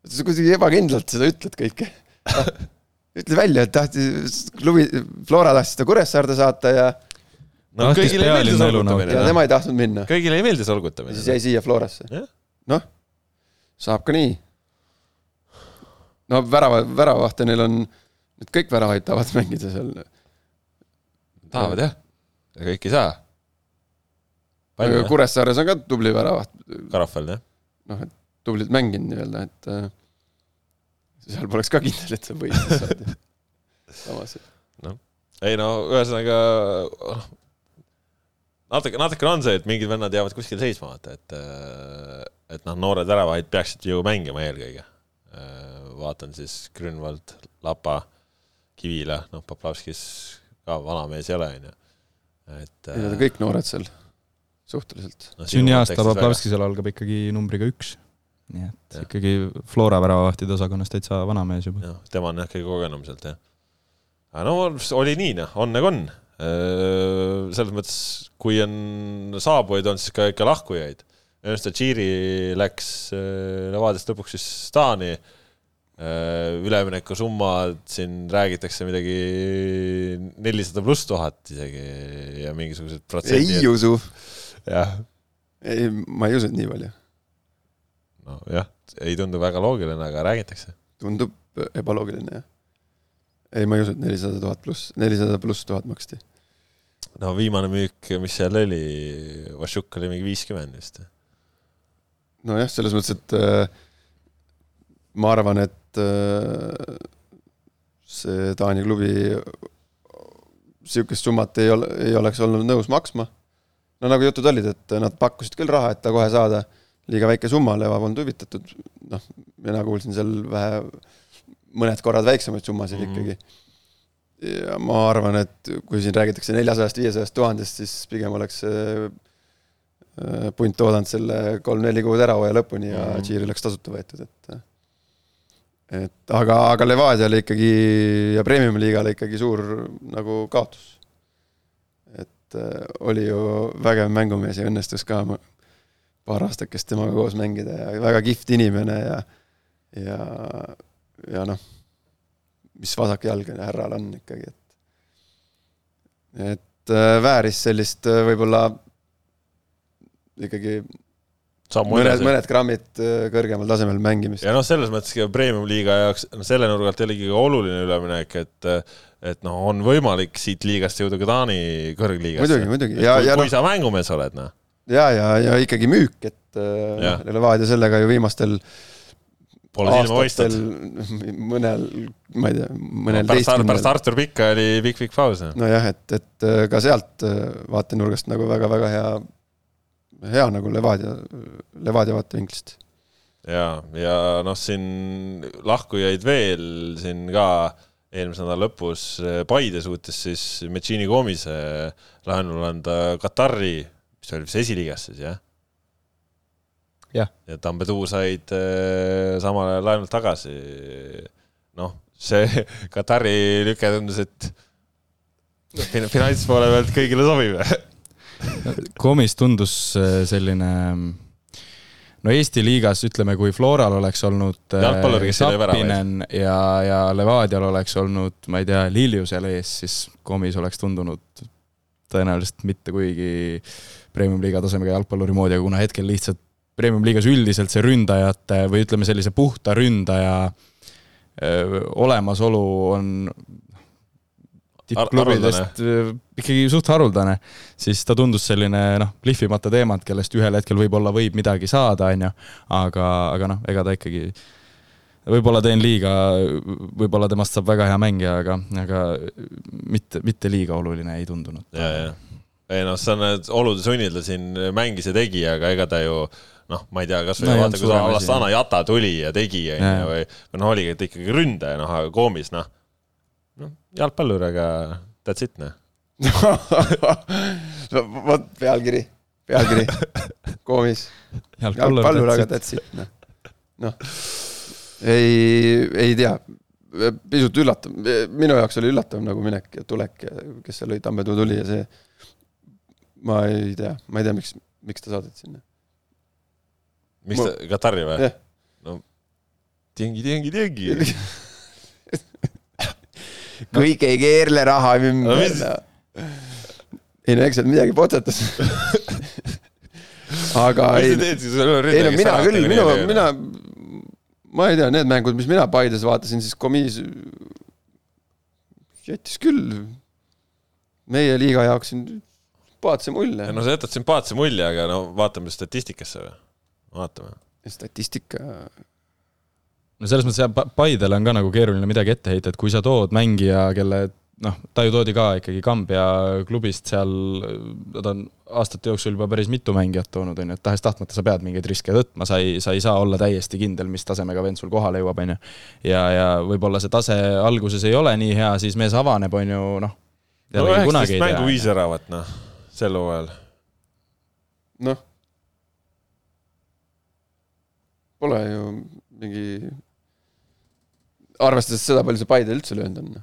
sa kuidagi ebakindlalt seda ütled kõike <laughs> ütle välja, et tahtis, klubi, Flora tahtis seda Kuressaarde saata ja no kõigile ei meeldi solgutamine. ja tema ei tahtnud minna. kõigile ei meeldi solgutamine. siis jäi siia Florasse. noh, saab ka nii. No värava, väravahte neil on, nüüd kõik väravaid tahavad <laughs> mängida seal. tahavad jah, kõik ei saa. aga Kuressaares on ka tubli väravaht. Karafel jah. noh, et tublilt mänginud nii-öelda, et äh, seal poleks ka kindel, et sa võidad saad. samas. noh, ei no ühesõnaga natuke, natukene on see, et mingid vennad jäävad kuskil seisma, vaata, et, äh, et noh, noored väravaid peaksid ju mängima eelkõige. Äh, vaatan siis Grünwald, Lapa, Kivila, noh, Poplavskis ka vana mees ei ole, onju. et. ei, nad on kõik noored seal, suhteliselt no,. sünniaasta Poplavskisel algab ikkagi numbriga üks. nii et ja. ikkagi Flora väravavahtide osakonnas täitsa vana mees juba. tema on jah kõige kogenum sealt, jah. aga no oli nii, noh, on nagu on Äh, selles mõttes, kui on saabujaid, on siis ka ikka lahkujaid. Ernst Tširi läks äh, Levadiast lõpuks siis Taani. Äh, üleminekusummad, siin räägitakse midagi nelisada pluss tuhat isegi ja mingisugused protsendid. ei usu. jah. ei, ma ei usu, et nii palju. nojah, ei tundu väga loogiline, aga räägitakse. tundub ebaloogiline, jah. ei, ma ei usu, et nelisada tuhat pluss, nelisada pluss tuhat maksti no viimane müük, mis seal oli, Vašuk oli mingi viiskümmend vist. nojah, selles mõttes, et äh, ma arvan, et äh, see Taani klubi sihukest summat ei ole, ei oleks olnud nõus maksma. no nagu jutud olid, et nad pakkusid küll raha, et ta kohe saada, liiga väike summa, Leva polnud huvitatud, noh, mina kuulsin seal vähe, mõned korrad väiksemaid summasid mm -hmm. ikkagi ja ma arvan, et kui siin räägitakse neljasajast, viiesajast tuhandest, siis pigem oleks see äh, punt oodanud selle kolm-neli kuud ära hooaja lõpuni ja mm. Tšiiri oleks tasuta võetud, et et aga, aga Levadiale ikkagi ja Premium-liigale ikkagi suur nagu kaotus. et äh, oli ju vägev mängumees ja õnnestus ka paar aastakest temaga koos mängida ja väga kihvt inimene ja ja, ja noh mis vasakjalgne härral on ikkagi, et. et äh, vääris sellist äh, võib-olla ikkagi mõned, mõned grammid äh, kõrgemal tasemel mängimist. ja noh, selles mõttes ka premium-liiga jaoks, no selle nurga alt oligi oluline üleminek, et et noh, on võimalik siit liigast jõuda ka Taani kõrgliigasse. muidugi, muidugi. kui, kui no, sa mängumees oled, noh. ja, ja, ja ikkagi müük, et Levadia sellega ju viimastel äh, Pole paistnud. <laughs> mõnel, ma ei tea, mõnel no, pärast, pärast Artur Pikka oli pikk-pikk paus. nojah, et, et äh, ka sealt äh, vaatenurgast nagu väga-väga hea hea nagu Levadia, Levadia vaatevinklist. ja, ja noh, siin lahkujaid veel siin ka eelmise nädala lõpus Paide suutis siis Metšiini Koomise laenule anda Katari, mis oli vist esiliigas siis jah? jah. ja Tambetuu said äh, samale laenult tagasi. noh, see <laughs> Katari lüke tundus, et finantspoole pealt kõigile sobib <laughs> Koomis tundus äh, selline no Eesti liigas ütleme, kui Floral oleks olnud Sapinen ja, ja Levadial oleks olnud, ma ei tea, Lilju seal ees, siis Komis oleks tundunud tõenäoliselt mitte kuigi premium-liiga tasemega jalgpalluri moodi, aga kuna hetkel lihtsalt premium-liigas üldiselt see ründajate või ütleme, sellise puhta ründaja öö, olemasolu on tippklubidest äh, ikkagi suht haruldane, siis ta tundus selline noh, lihvimata teemant, kellest ühel hetkel võib-olla võib midagi saada, on ju, aga, aga noh, ega ta ikkagi võib-olla teen liiga, võib-olla temast saab väga hea mängija, aga, aga mitte, mitte liiga oluline ei tundunud. ja, ja, ei noh, sa need olude sunnil ta siin mängis ja tegi, aga ega ta ju noh, ma ei tea, kasvõi no, vaata, kui Alastana Jata tuli ja tegi, onju, või, või noh, oligi, et ikkagi ründaja, noh, aga Koomis, noh noh, jalgpallur, aga that's it, noh <laughs> vot pealkiri, pealkiri, koomis. jalgpallur, aga that's it, noh. noh, ei, ei tea, pisut üllatav, minu jaoks oli üllatav nagu minek ja tulek ja kes seal oli, Tammetuu tuli ja see. ma ei tea, ma ei tea, miks, miks ta saadeti sinna. miks ta, Katari või? no tingi, tingi, tingi <laughs> kõik ei keerle raha ümber no,. ei no eks seal midagi potsatas aga ei, ei no mina küll, minu, mina, ma ei tea, need mängud, mis mina Paides vaatasin, siis komiis jättis küll meie liiga jaoks sümpaatse mulje. no sa jätad sümpaatse mulje, aga no vaatame statistikasse või? vaatame. statistika no selles mõttes jah, Paidele on ka nagu keeruline midagi ette heita, et kui sa tood mängija, kelle noh, ta ju toodi ka ikkagi Kambja klubist seal, ta on aastate jooksul juba päris mitu mängijat toonud, on ju, et tahes-tahtmata sa pead mingeid riske võtma, sa ei, sa ei saa olla täiesti kindel, mis tasemega vend sul kohale jõuab, on ju. ja, ja võib-olla see tase alguses ei ole nii hea, siis mees avaneb, on ju, noh. no üheksateist mängu viis äravat, noh, sel hooajal. noh. Pole ju mingi arvestades seda, palju see Paide üldse löönud on.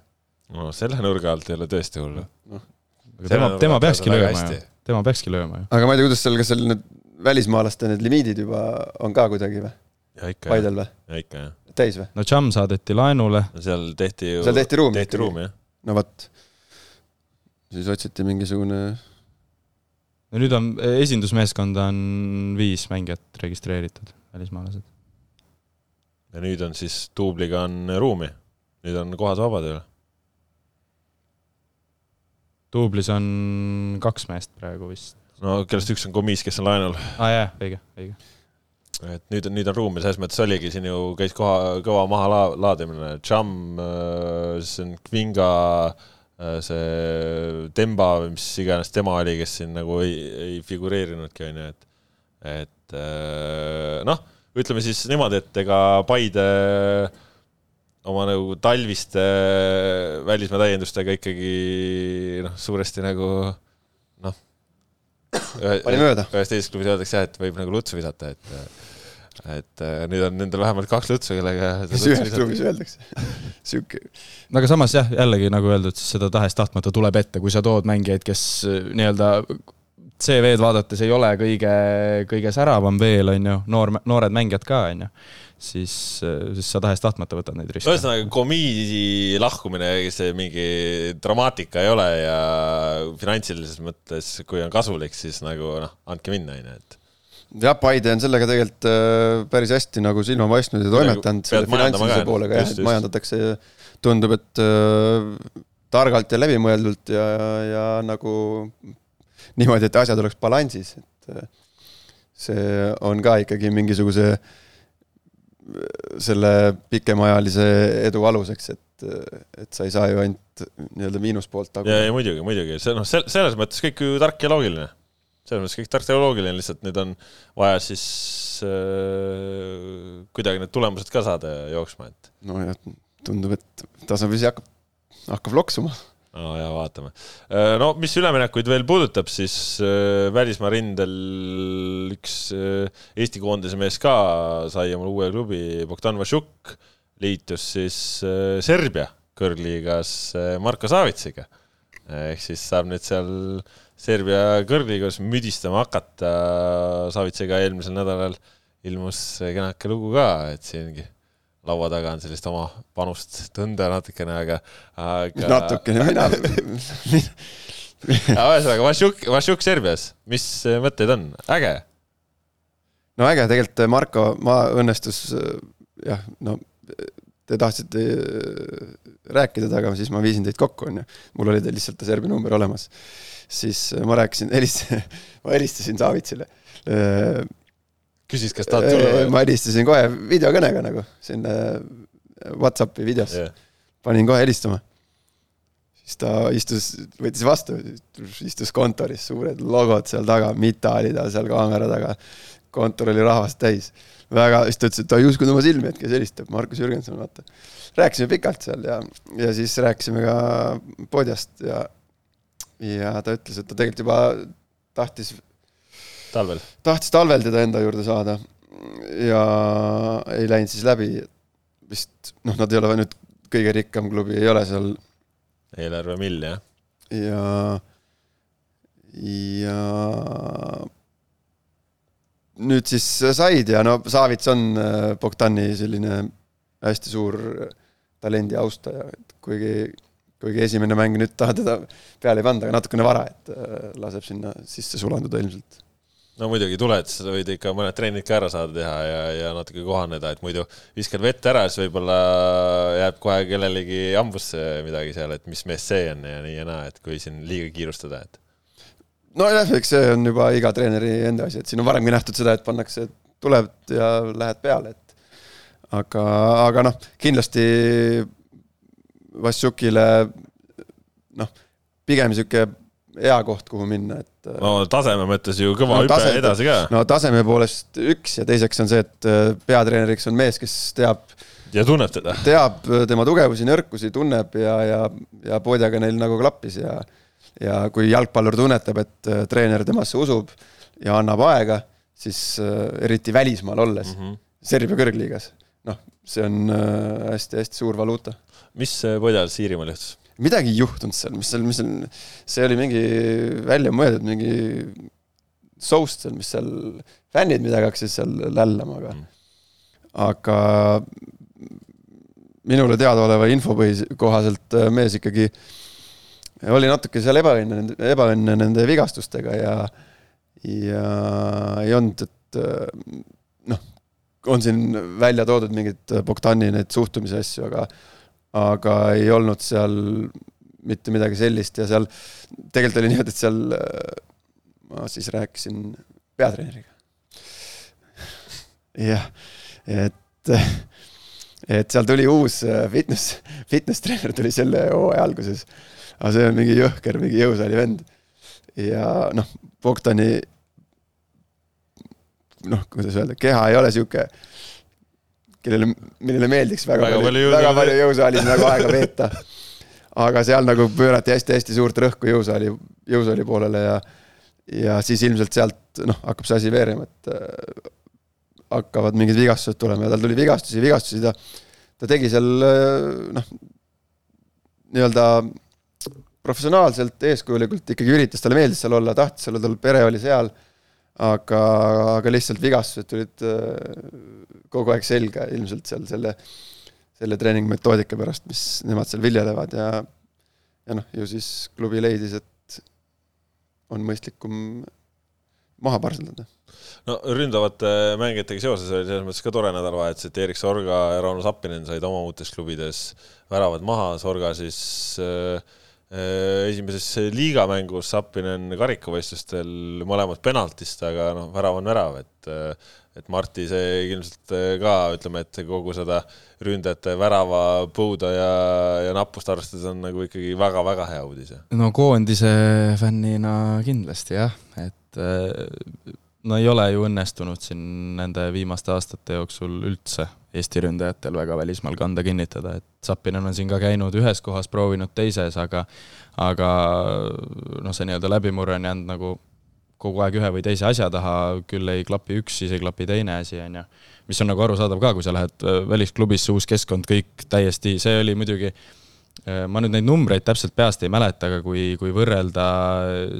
no selle nurga alt ei ole tõesti hullu no.. tema, tema peakski lööma ju, tema peakski lööma ju. aga ma ei tea, kuidas seal, kas seal need välismaalaste need limiidid juba on ka kuidagi või? Paidel või? ja ikka jah. täis või? no Cham saadeti laenule. no seal tehti ju. seal tehti ruumi. tehti ruumi, jah. no vot. siis otsiti mingisugune. no nüüd on, esindusmeeskonda on viis mängijat registreeritud, välismaalased ja nüüd on siis duubliga on ruumi, nüüd on kohad vabad ju. duublis on kaks meest praegu vist. no kellest üks on Gomis, kes on laenul. aa ah, jaa, õige, õige. et nüüd on, nüüd on ruumi, selles mõttes oligi siin ju, käis koha, kõva maha la, laadimine, Cham, äh, siis on Kvinga, äh, see Demba või mis iganes tema oli, kes siin nagu ei, ei figureerinudki, on ju, et, et äh, noh ütleme siis niimoodi, et ega Paide oma nagu talviste välismaa täiendustega ikkagi noh, suuresti nagu noh. pani mööda. ühes teises klubis öeldakse jah, et võib nagu lutsu visata, et et nüüd on nendel vähemalt kaks lutsu, kellega mis ühes klubis öeldakse <laughs> sihuke. no aga samas jah, jällegi nagu öeldud, siis seda tahes-tahtmata tuleb ette, kui sa tood mängijaid, kes nii-öelda CV-d vaadates ei ole kõige, kõige säravam veel, on ju, noor, noored mängijad ka, on ju, siis, siis sa tahes-tahtmata võtad neid riske. ühesõnaga, komiidi lahkumine, see mingi dramaatika ei ole ja finantsilises mõttes, kui on kasulik, siis nagu noh, andke minna, on ju, et. Jah, Paide on sellega tegelikult äh, päris hästi nagu silma paistnud ja toimetanud selle finantsilise poolega jah, et majandatakse, tundub, et äh, targalt ja läbimõeldult ja, ja nagu niimoodi, et asjad oleks balansis, et äh, see on ka ikkagi mingisuguse selle pikemaajalise edu aluseks, et, et sa ei saa ju ainult nii-öelda miinuspoolt taguda. ja, ja muidugi, muidugi, see noh, selles mõttes kõik ju tark ja loogiline. selles mõttes kõik taktioloogiline, lihtsalt nüüd on vaja siis äh, kuidagi need tulemused ka saada jooksma, et. nojah, tundub, et tasapisi hakkab, hakkab loksuma. No ja vaatame. Äh, no mis üleminekuid veel puudutab, siis äh, välismaa rindel üks äh, Eesti koondise mees ka sai omale uue klubi, Bogdan Vašuk liitus siis Serbia kõrgliigas Marko Savitsiga. ehk siis saab nüüd seal Serbia kõrgliigas müdistama hakata. Savitsiga eelmisel nädalal ilmus kenake lugu ka, et siingi laua taga on sellist oma panust tunda natukene, aga, aga. natukene, mina <laughs> ühesõnaga, Vašjuk, Vašjuk Serbias, mis mõtteid on, äge? no äge, tegelikult Marko, ma õnnestus jah, no te tahtsite äh, rääkida temaga, siis ma viisin teid kokku, onju. mul oli teil lihtsalt ta Serbia number olemas. siis ma rääkisin, <laughs> helistasin, ma helistasin Savitsile. Küsis, kas tahad tulla või? Äh, ma helistasin kohe videokõnega nagu, siin Whatsappi videos yeah.. panin kohe helistama. siis ta istus, võttis vastu, istus kontoris, suured logod seal taga, Mita oli tal seal kaamera taga. kontor oli rahvast täis väga, siis ta ütles, et ta ei uskunud oma silmi, et kes helistab, Markus Jürgenson, vaata. rääkisime pikalt seal ja, ja siis rääkisime ka podjast ja, ja ta ütles, et ta tegelikult juba tahtis. Talvel? tahtis talvel teda enda juurde saada ja ei läinud siis läbi. vist noh, nad ei ole nüüd kõige rikkam klubi, ei ole seal. eelarve mill, jah. ja, ja nüüd siis said ja no Savits on äh, Bogdani selline hästi suur talendi austaja, et kuigi, kuigi esimene mäng nüüd taha teda peale ei panda, aga natukene vara, et äh, laseb sinna sisse sulanduda ilmselt. No muidugi tuled, sa võid ikka mõned trennid ka ära saada teha ja, ja natuke kohaneda, et muidu viskad vett ära, siis võib-olla jääb kohe kellelegi hambusse midagi seal, et mis mees see on ja nii ja naa, et kui siin liiga kiirustada, et. Nojah, eks see on juba iga treeneri enda asi, et siin on varemgi nähtud seda, et pannakse, tuled ja lähed peale, et aga, aga noh, kindlasti Vassiukile noh, pigem niisugune hea koht, kuhu minna, et no taseme mõttes ju kõva no, hüpe tase, edasi ka. no taseme poolest üks ja teiseks on see, et äh, peatreeneriks on mees, kes teab ja tunneb teda. teab tema tugevusi, nõrkusi, tunneb ja, ja, ja Podjaga neil nagu klappis ja ja kui jalgpallur tunnetab, et äh, treener temasse usub ja annab aega, siis äh, eriti välismaal olles mm, -hmm. Serbia kõrgliigas, noh, see on hästi-hästi äh, suur valuuta. mis Podjal Siirimaal juhtus? Midagi ei juhtunud seal, mis seal, mis seal, see oli mingi välja mõeldud, mingi soust seal, mis seal, fännid midagi hakkasid seal lällama, aga mm., aga minule teadaoleva infopõhise kohaselt mees ikkagi äh, oli natuke seal ebaõnne, ebaõnne nende vigastustega ja, ja ei olnud, et noh, on siin välja toodud mingeid Bogdani neid suhtumise asju, aga, aga ei olnud seal mitte midagi sellist ja seal tegelikult oli niimoodi, et seal ma siis rääkisin peatreeneriga. jah, et, et seal tuli uus fitness, fitness treener tuli selle hooaja alguses aga see on mingi jõhker, mingi jõusaali vend. ja noh, Bogdani noh, kuidas öelda, keha ei ole sihuke, kellele, millele meeldiks väga, väga palju, väga palju jõusaalis nagu aega veeta. aga seal nagu pöörati hästi-hästi suurt rõhku jõusaali, jõusaali poolele ja, ja siis ilmselt sealt noh, hakkab see asi veerema, et äh, hakkavad mingid vigastused tulema ja tal tuli vigastusi, vigastusi, ta, ta tegi seal äh, noh, nii-öelda professionaalselt, eeskujulikult ikkagi üritas, talle meeldis seal olla, tahtis olla, tal pere oli seal. Aga, aga lihtsalt vigastused tulid äh, kogu aeg selga ilmselt seal selle, selle treeningmetoodika pärast, mis nemad seal viljelevad ja, ja noh, ju siis klubi leidis, et on mõistlikum maha parseldada no ründavate mängijatega seoses oli selles mõttes ka tore nädalavahetus, et Erik Sorga ja Rauno Sappinen said oma uutes klubides väravad maha, Sorga siis äh, esimeses liigamängus Sapinen karikavõistlustel mõlemad penaltist, aga noh, värav on värav, et äh, et Marti see ilmselt äh, ka ütleme, et kogu seda ründajate värava põuda ja, ja nappust arvestades on nagu ikkagi väga-väga hea uudis. no koondise fännina kindlasti jah, et äh, no ei ole ju õnnestunud siin nende viimaste aastate jooksul üldse Eesti ründajatel väga välismaal kanda kinnitada, et Zappinen on siin ka käinud ühes kohas, proovinud teises, aga aga noh, see nii-öelda läbimurre on jäänud nagu kogu aeg ühe või teise asja taha, küll ei klapi üks, siis ei klapi teine asi, on ju. mis on nagu arusaadav ka, kui sa lähed äh, välisklubisse, uus keskkond, kõik täiesti, see oli muidugi äh, ma nüüd neid numbreid täpselt peast ei mäleta, aga kui, kui võrrelda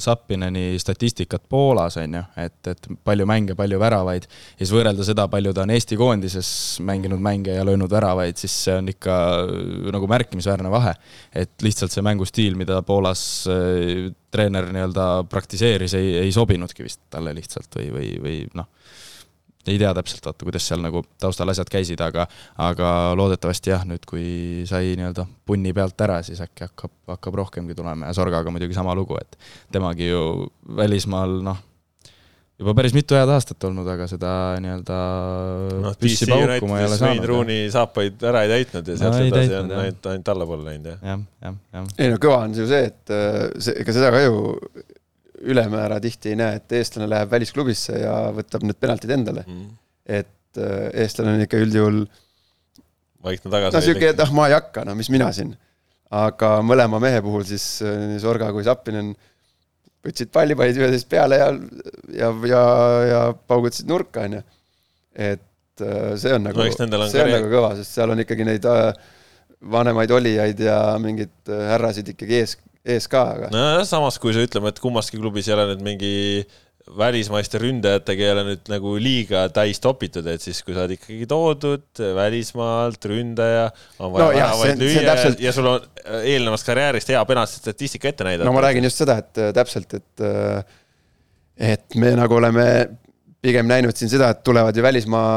Zappineni statistikat Poolas, on ju, et, et palju mänge, palju väravaid, ja siis võrrelda seda, palju ta on Eesti koondises mänginud mänge ja löönud väravaid, siis see on ikka äh, nagu märkimisväärne vahe. et lihtsalt see mängustiil, mida Poolas treener nii-öelda praktiseeris, ei, ei sobinudki vist talle lihtsalt või, või, või noh, ei tea täpselt, vaata, kuidas seal nagu taustal asjad käisid, aga aga loodetavasti jah, nüüd kui sai nii-öelda punni pealt ära, siis äkki hakkab, hakkab rohkemgi tulema ja Sorgaga muidugi sama lugu, et temagi ju välismaal noh, juba päris mitu head aastat olnud, aga seda nii-öelda noh, DC Unitedis Wayne Rooney saapaid ära ei täitnud ja sealt no, edasi on ainult, ainult allapoole läinud, jah. jah, jah, jah. ei no kõva on ju see, et äh, see, ega seda ka ju ülemäära tihti ei näe, et eestlane läheb välisklubisse ja võtab need penaltid endale mm.. et äh, eestlane on ikka üldjuhul vaikne tagasi. no sihuke, et ah, ma ei hakka, no mis mina siin. aga mõlema mehe puhul siis äh, nii Sorga kui Zappinen võtsid palli, panid üksteist peale ja, ja, ja, ja paugutasid nurka, on ju. et äh, see on nagu no,, see on karjär... nagu kõva, sest seal on ikkagi neid vanemaid olijaid ja mingeid härrasid ikkagi ees, ees ka, aga. nojah, samas kui sa ütleme, et kummaski klubis ei ole nüüd mingi välismaiste ründajatega ei ole nüüd nagu liiga täis topitud, et siis kui sa oled ikkagi toodud välismaalt ründaja, on vaja no, väravaid lüüa täpselt... ja sul on äh, eelnevast karjäärist hea penalti statistika ette näidata. no ma räägin just seda, et äh, täpselt, et äh, et me nagu oleme pigem näinud siin seda, et tulevad ju välismaa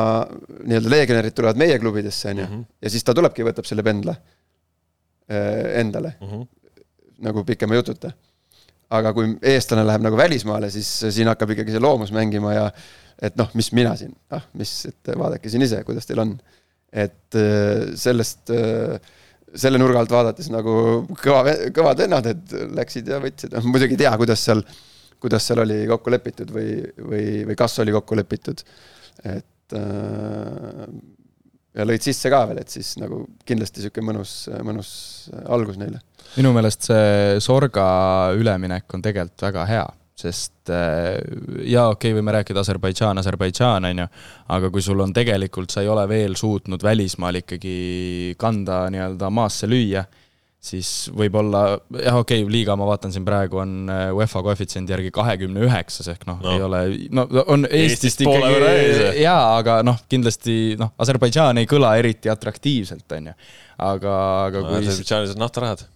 nii-öelda legionärid tulevad meie klubidesse, on ju, mhm. ja siis ta tulebki, võtab selle pendla endale mm, -hmm. Nagu pikema jututa aga kui eestlane läheb nagu välismaale, siis siin hakkab ikkagi see loomus mängima ja et noh, mis mina siin, ah, mis, et vaadake siin ise, kuidas teil on. et äh, sellest, äh, selle nurga alt vaadates nagu kõva, kõvad vennad, et läksid ja võtsid, noh muidugi ei tea, kuidas seal, kuidas seal oli kokku lepitud või, või, või kas oli kokku lepitud. et äh, ja lõid sisse ka veel, et siis nagu kindlasti sihuke mõnus, mõnus algus neile. minu meelest see Sorga üleminek on tegelikult väga hea, sest äh, jaa, okei okay,, võime rääkida Aserbaidžaan, Aserbaidžaan, on ju, aga kui sul on tegelikult, sa ei ole veel suutnud välismaal ikkagi kanda nii-öelda maasse lüüa siis võib-olla jah, okei okay,, liiga ma vaatan siin praegu on äh, UEFA koefitsiendi järgi kahekümne üheksas ehk noh no., ei ole, no on Eestist, Eestist ikkagi jaa, aga noh, kindlasti noh, Aserbaidžaan ei kõla eriti atraktiivselt, on ju. aga, aga no, kui Aserbaidžaanis on naftarahad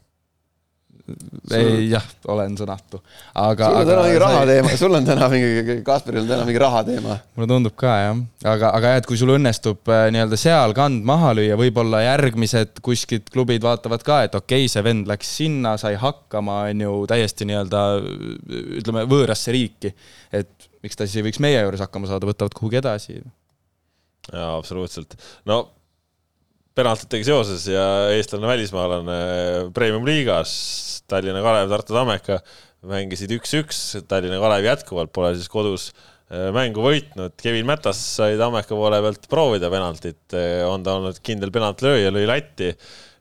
ei jah, olen sõnatu, aga. sul on täna mingi rahateema, sul on täna mingi, Kasparil on täna mingi rahateema. mulle tundub ka jah, aga, aga jah, et kui sul õnnestub äh, nii-öelda seal kand maha lüüa, võib-olla järgmised kuskilt klubid vaatavad ka, et okei okay,, see vend läks sinna, sai hakkama, on ju, täiesti nii-öelda ütleme, võõrasse riiki. et miks ta siis ei võiks meie juures hakkama saada, võtavad kuhugi edasi. jaa, absoluutselt. no penaltitega seoses ja eestlane välismaalane premium-liigas Tallinna Kalev, Tartu Tammeka mängisid üks-üks, Tallinna Kalev jätkuvalt pole siis kodus äh, mängu võitnud, Kevin Mätas sai Tammeka poole pealt proovida penaltit, äh, on ta olnud kindel penaltilööja, lõi latti,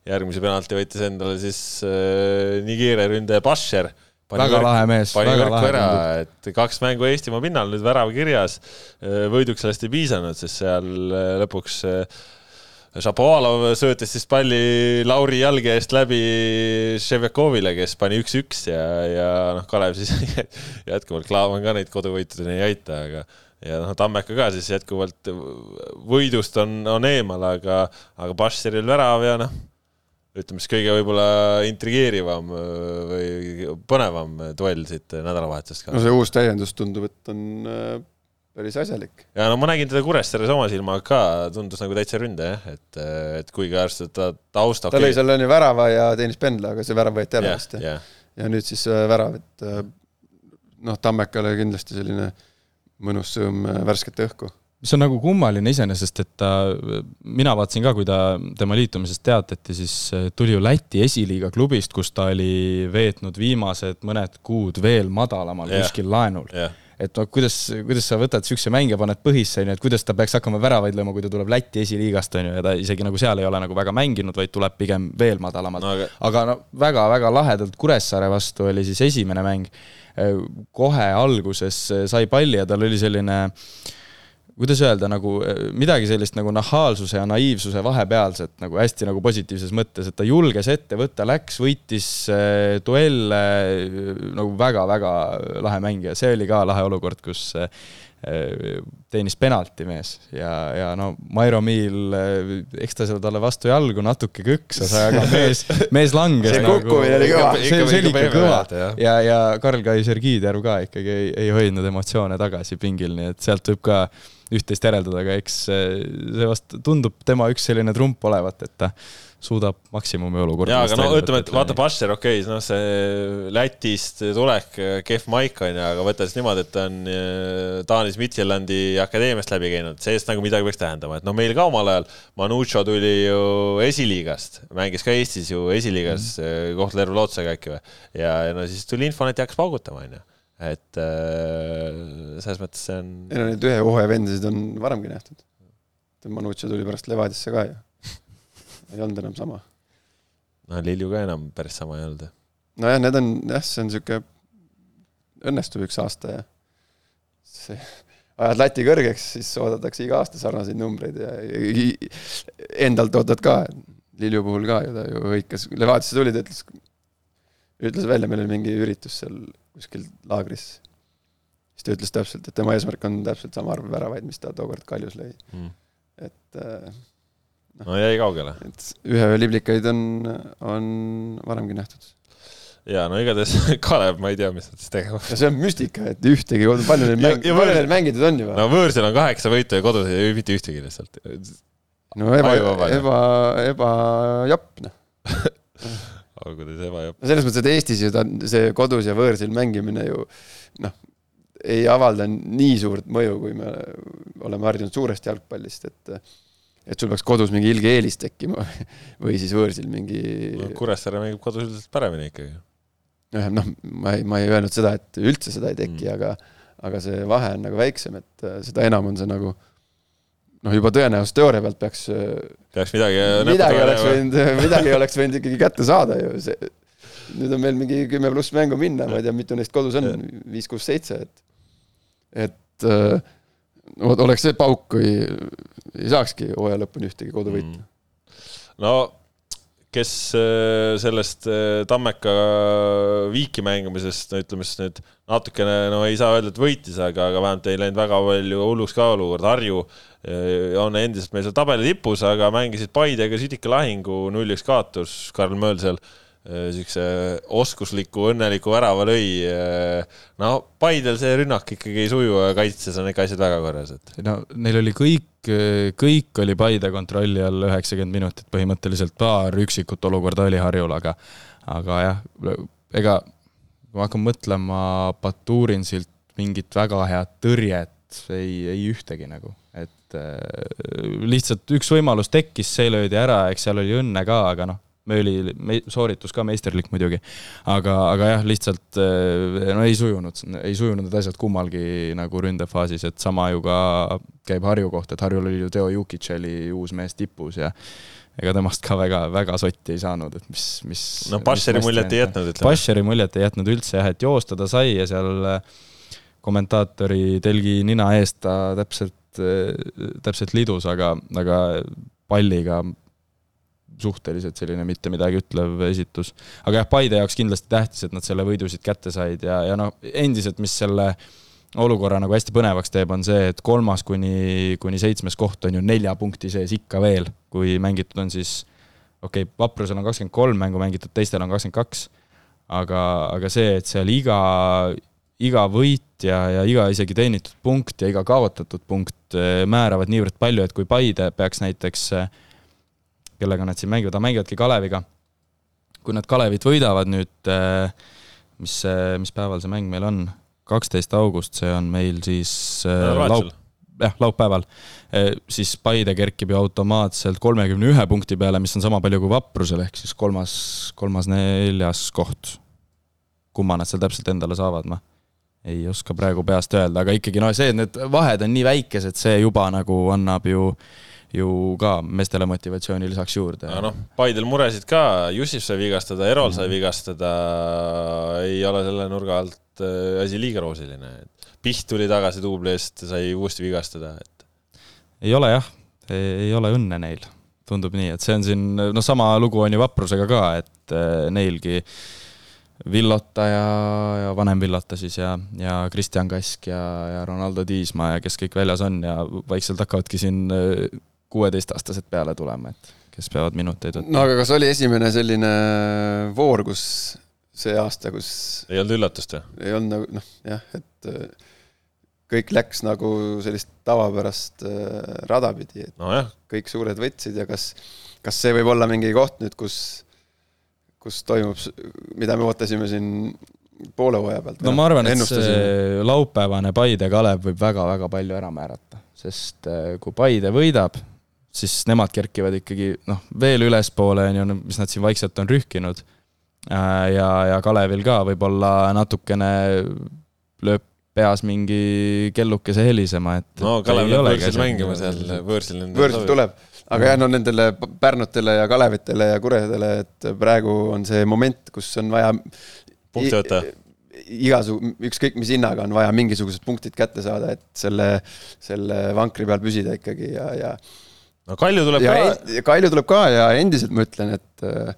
järgmise penalti võttis endale siis äh, Nigeeria ründaja Basher väga võrk, lahe mees, väga lahe ära, et kaks mängu Eestimaa pinnal, nüüd värav kirjas. Äh, võiduks sellest ei piisanud, sest seal lõpuks Šapovalov söötis siis palli Lauri jalge eest läbi Ševekovile, kes pani üks-üks ja, ja noh, Kalev siis <laughs> jätkuvalt Klaavan ka neid koduvõitudeni ei aita, aga ja noh, Tammeka ka siis jätkuvalt võidust on, on eemal, aga, aga Bašeril värav ja noh, ütleme siis kõige võib-olla intrigeerivam või põnevam duell siit nädalavahetusest ka. no see uus täiendus tundub, et on päris asjalik. ja no ma nägin teda Kuressaares oma silmaga ka, tundus nagu täitsa ründaja jah, et, et kuigi arvestades ta tausta. ta lõi seal on ju värava ja teenis pendla, aga see värav võeti ära vist jah yeah.? ja nüüd siis äh, värav, et äh, noh, Tammekale kindlasti selline mõnus sõõm värsket õhku mis on nagu kummaline iseenesest, et ta, mina vaatasin ka, kui ta, tema liitumisest teatati, siis tuli ju Läti esiliiga klubist, kus ta oli veetnud viimased mõned kuud veel madalamal yeah. kuskil laenul yeah et noh, kuidas, kuidas sa võtad siukse mängija, paned põhisse, on ju, et kuidas ta peaks hakkama väravaid lööma, kui ta tuleb Läti esiliigast, on ju, ja ta isegi nagu seal ei ole nagu väga mänginud, vaid tuleb pigem veel madalamalt no,. aga, aga no väga-väga lahedalt Kuressaare vastu oli siis esimene mäng. kohe alguses sai palli ja tal oli selline äh, kuidas öelda, nagu eh, midagi sellist nagu nahaalsuse ja naiivsuse vahepealset nagu hästi nagu positiivses mõttes, et ta julges ette võtta, läks, võitis äh, duelle äh, nagu väga-väga lahe mängija, see oli ka lahe olukord, kus äh, teenis penalti mees ja, ja no Mairo Miil, eks ta seal talle vastu jalgu natuke kõksas, aga mees, <laughs> mees langes. see kukkumine nagu, oli kõva. see, see oli ikka kõva ja, ja Karl-Kai Sergiidjärv ka ikkagi ei, ei hoidnud emotsioone tagasi pingil, nii et sealt võib ka üht-teist järeldada, aga eks see vast tundub tema üks selline trump olevat, et ta suudab maksimumi olukorda. jaa, aga no ütleme, et vaata Passer, okei okay,, noh, see Lätist tulek, kehv maik on ju, aga võta siis niimoodi, et ta on äh, Taanis Midtjylandi akadeemiast läbi käinud, see-eest nagu midagi peaks tähendama, et noh, meil ka omal ajal Manucho tuli ju esiliigast, mängis ka Eestis ju esiliigas mm -hmm. Kohtla-Järve Lootsaga äkki või, ja, no siis tuli Infonet ja hakkas paugutama, on ju et äh, selles mõttes see on. ei no neid ühe hooaja vendasid on varemgi nähtud. Manucci tuli pärast Levadiasse ka ju. ei olnud enam sama. no Lilju ka enam päris sama ei olnud. nojah, need on jah, see on sihuke, õnnestub üks aasta ja see, ajad lati kõrgeks, siis oodatakse iga aasta sarnaseid numbreid ja, ja endalt ootad ka. Lilju puhul ka ju ta ju hõikas, Levadiasse tuli, ta ütles, ütles välja, meil oli mingi üritus seal kuskil laagris. siis ta ütles täpselt, et tema eesmärk on täpselt sama arv väravaid, mis ta tookord Kaljus lõi mm.. et äh, no, no jäi kaugele. et ühe öö liblikaid on, on varemgi nähtud. ja no igatahes <laughs> Kalev, ma ei tea, mis nad siis tegema. no see on müstika, et ühtegi, palju neil mäng-, palju neil mängitud on juba? no võõrsil on kaheksa võitu ja kodus ei mitte ühtegi lihtsalt. no eba, eba, ebajapp, noh <laughs> aga kuidas ebajapp. no selles mõttes, et Eestis ju ta, see kodus ja võõrsil mängimine ju noh, ei avalda nii suurt mõju, kui me oleme harjunud suurest jalgpallist, et et sul peaks kodus mingi ilge eelis tekkima <laughs> või siis võõrsil mingi no,. Kuressaare mängib kodus üldiselt paremini ikkagi. noh, ma ei, ma ei öelnud seda, et üldse seda ei teki mm., aga aga see vahe on nagu väiksem, et seda enam on see nagu noh, juba tõenäosus teooria pealt peaks. peaks midagi. midagi oleks võinud, midagi oleks võinud ikkagi kätte saada ju, see. nüüd on veel mingi kümme pluss mängu minna, ma ei tea, mitu neist kodus on, viis, kuus, seitse, et. et äh, oleks see pauk, kui ei saakski hooaja lõpuni ühtegi koduvõitu mm.. no kes äh, sellest äh, Tammeka viiki mängimisest, no ütleme siis nüüd natukene, no ei saa öelda, et võitis, aga, aga vähemalt ei läinud väga palju hulluks ka olukord, Harju äh, on endiselt meil seal tabeli tipus, aga mängisid Paidega südika lahingu, null-üks kaotus, Karl Mölsel niisuguse oskusliku, õnneliku värava lõi. no Paidel see rünnak ikkagi ei suju ja kaitses on ikka asjad väga korras, et. no neil oli kõik kõik oli Paide kontrolli all üheksakümmend minutit põhimõtteliselt, paar üksikut olukorda oli Harjul, aga, aga jah, ega kui ma hakkan mõtlema Baturinsilt mingit väga head tõrjet, ei, ei ühtegi nagu, et äh, lihtsalt üks võimalus tekkis, see löödi ära, eks seal oli õnne ka, aga noh, me oli, me, sooritus ka meisterlik muidugi, aga, aga jah, lihtsalt eh, no ei sujunud, ei sujunud need asjad kummalgi nagu ründefaasis, et sama ju ka käib Harju kohta, et Harjul oli ju Teo Jukic oli uus mees tipus ja ega temast ka väga, väga sotti ei saanud, et mis, mis. no Bascheri muljet ei jätnud, ütleme. Bascheri muljet ei jätnud üldse jah, et joosta ta sai ja seal eh, kommentaatori telgi nina eest ta täpselt, eh, täpselt lidus, aga, aga palliga suhteliselt selline mitte midagi ütlev esitus. aga jah, Paide jaoks kindlasti tähtis, et nad selle võidu siit kätte said ja, ja noh, endiselt, mis selle olukorra nagu hästi põnevaks teeb, on see, et kolmas kuni, kuni seitsmes koht on ju nelja punkti sees ikka veel, kui mängitud on siis okei okay,, Vaprusel on kakskümmend kolm mängu mängitud, teistel on kakskümmend kaks, aga, aga see, et seal iga, iga võit ja, ja iga isegi teenitud punkt ja iga kaotatud punkt eh, määravad niivõrd palju, et kui Paide peaks näiteks äh, kellega nad siin mängivad, nad mängivadki Kaleviga. kui nad Kalevit võidavad nüüd, äh, mis, mis päeval see mäng meil on, kaksteist august, see on meil siis laup-, jah, laupäeval, siis Paide kerkib ju automaatselt kolmekümne ühe punkti peale, mis on sama palju kui Vaprusel, ehk siis kolmas, kolmas-neljas koht. kumma nad seal täpselt endale saavad, ma ei oska praegu peast öelda, aga ikkagi noh, see, et need vahed on nii väikesed, see juba nagu annab ju ju ka meestele motivatsiooni lisaks juurde. noh, Paidel muresid ka, Jussif sai vigastada, Erol sai mhm. vigastada, ei ole selle nurga alt äh, asi liiga roosiline. Piht tuli tagasi duubli eest, sai uuesti vigastada, et. ei ole jah, ei ole õnne neil, tundub nii, et see on siin, noh, sama lugu on ju Vaprusega ka, et äh, neilgi äh, Villota ja, ja vanem Villota siis ja, ja Kristjan Kask ja, ja Ronaldo Diismaa ja kes kõik väljas on ja vaikselt hakkavadki siin äh, kuueteistaastased peale tulema, et kes peavad minuteid võtma. no aga kas oli esimene selline voor, kus see aasta, kus ei olnud üllatust või? ei olnud nagu noh, jah, et äh, kõik läks nagu sellist tavapärast äh, rada pidi, et no, kõik suured võtsid ja kas, kas see võib olla mingi koht nüüd, kus kus toimub, mida me ootasime siin poole hooaja pealt. no ma arvan, et see laupäevane Paide-Kalev võib väga-väga palju ära määrata, sest äh, kui Paide võidab, siis nemad kerkivad ikkagi noh, veel ülespoole, on ju, mis nad siin vaikselt on rühkinud. Äh, ja, ja Kalevil ka võib-olla natukene lööb peas mingi kellukese helisema, et. no Kalev läheb võõrsil mängima seal, võõrsil. võõrsil tuleb aga jah, no nendele Pärnutele ja Kalevitele ja Kuredele, et praegu on see moment, kus on vaja punkti võtta igasugu, ükskõik mis hinnaga on vaja mingisugused punktid kätte saada, et selle, selle vankri peal püsida ikkagi ja, ja. no Kalju tuleb ja ka. Kalju tuleb ka ja endiselt ma ütlen, et äh,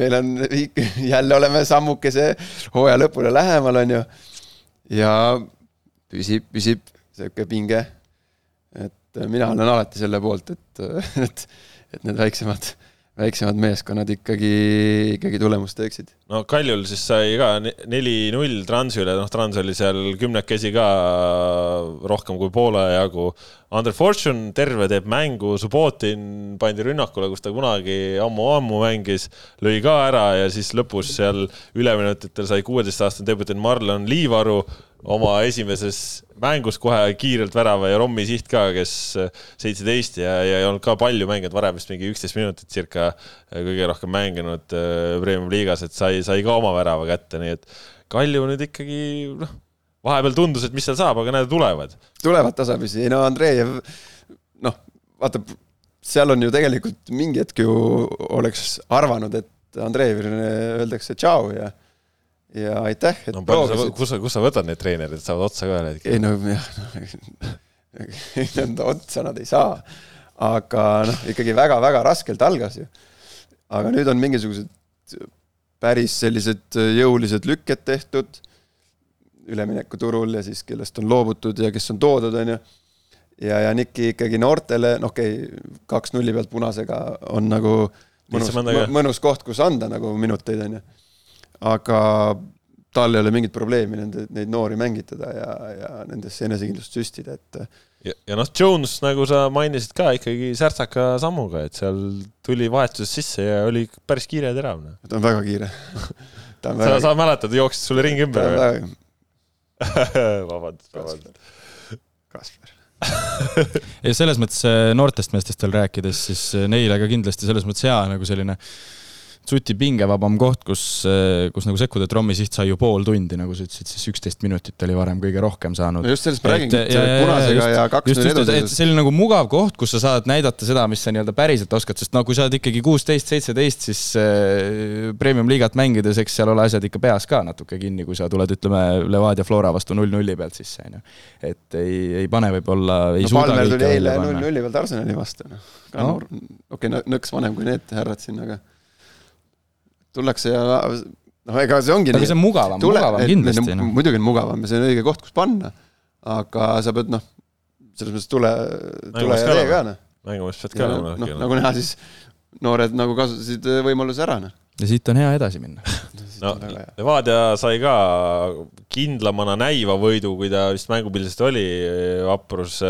meil on, <laughs> jälle oleme sammukese hooaja lõpule lähemal, on ju. ja püsib, püsib sihuke pinge et mina olen alati selle poolt, et, et, et need väiksemad, väiksemad meeskonnad ikkagi, ikkagi tulemust teeksid. no Kaljul siis sai ka neli-null Transi üle, noh, Trans oli seal kümnekesi ka rohkem kui poole jagu. Under Fortune terve teeb mängu, Subbotin pandi rünnakule, kus ta kunagi ammu-ammu mängis, lõi ka ära ja siis lõpus seal üleminutitel sai kuueteistaastane debütant Marlon Liivaru oma esimeses mängus kohe kiirelt värava ja Rommi siht ka, kes seitseteist ja, ja ei olnud ka palju mänginud, varem vist mingi üksteist minutit circa kõige rohkem mänginud äh, Premium liigas, et sai, sai ka oma värava kätte, nii et Kalju nüüd ikkagi noh, vahepeal tundus, et mis seal saab, aga näed, tulevad. tulevad tasapisi, no Andreev, noh, vaata, seal on ju tegelikult mingi hetk ju oleks arvanud, et Andreevile öeldakse tšau ja ja aitäh, et no, proovisid. kus sa, kus sa võtad neid treenereid, saavad otsa ka ühel hetkel? ei no jah, <laughs> no otsa nad ei saa. aga noh, ikkagi väga-väga raskelt algas ju. aga nüüd on mingisugused päris sellised jõulised lükked tehtud üleminekuturul ja siis kellest on loobutud ja kes on toodud, on ju. ja, ja Niki ikkagi noortele, noh okei okay,, kaks nulli pealt punasega on nagu mõnus, mõnus koht, kus anda nagu minuteid, on ju aga tal ei ole mingit probleemi nende, neid noori mängitada ja, ja nendesse enesekindlust süstida, et. ja, ja noh, Jones, nagu sa mainisid ka ikkagi särtsaka sammuga, et seal tuli vahetuses sisse ja oli päris kiire ja terav. Noh. ta on väga kiire sa väga..., sa mäletad, jooksis sulle ringi ümber või? Väga... <laughs> vabandust, vabandust. Kasper <laughs> ja selles mõttes äh, noortest meestest veel rääkides, siis äh, neile ka kindlasti selles mõttes hea nagu selline äh, suti pingevabam koht, kus, eh, kus nagu sekkuda, et Rommi siht sai ju pool tundi, nagu sa ütlesid, siis üksteist minutit oli varem kõige rohkem saanud. just sellest ma räägingi, punasega ja kaks null edu. see oli nagu mugav koht, kus sa saad näidata seda, mis sa nii-öelda päriselt oskad, sest no kui sa oled ikkagi kuusteist, seitseteist, siis äh, premium-liigat mängides, eks seal ole asjad ikka peas ka natuke kinni, kui sa tuled, ütleme, Levadia Flora vastu null-nulli pealt sisse, on ju. et ei, ei pane võib-olla, ei no, suuda Palmer tuli eile null-nulli pealt Arsenali vastu, noh. okei nõks vanem kui need härrad siin, aga tullakse ja noh, ega see ongi aga nii. see on mugavam, mugavam kindlasti. No. muidugi on mugavam ja see on õige koht, kus panna. aga sa pead noh, selles mõttes tule, tule ja tee ka noh. mängumees pead ka olema. noh, nagu näha, siis noored nagu kasutasid võimaluse ära noh. ja siit on hea edasi minna <laughs> no Levadia sai ka kindlamana näiva võidu, kui ta vist mängupildist oli, vaprus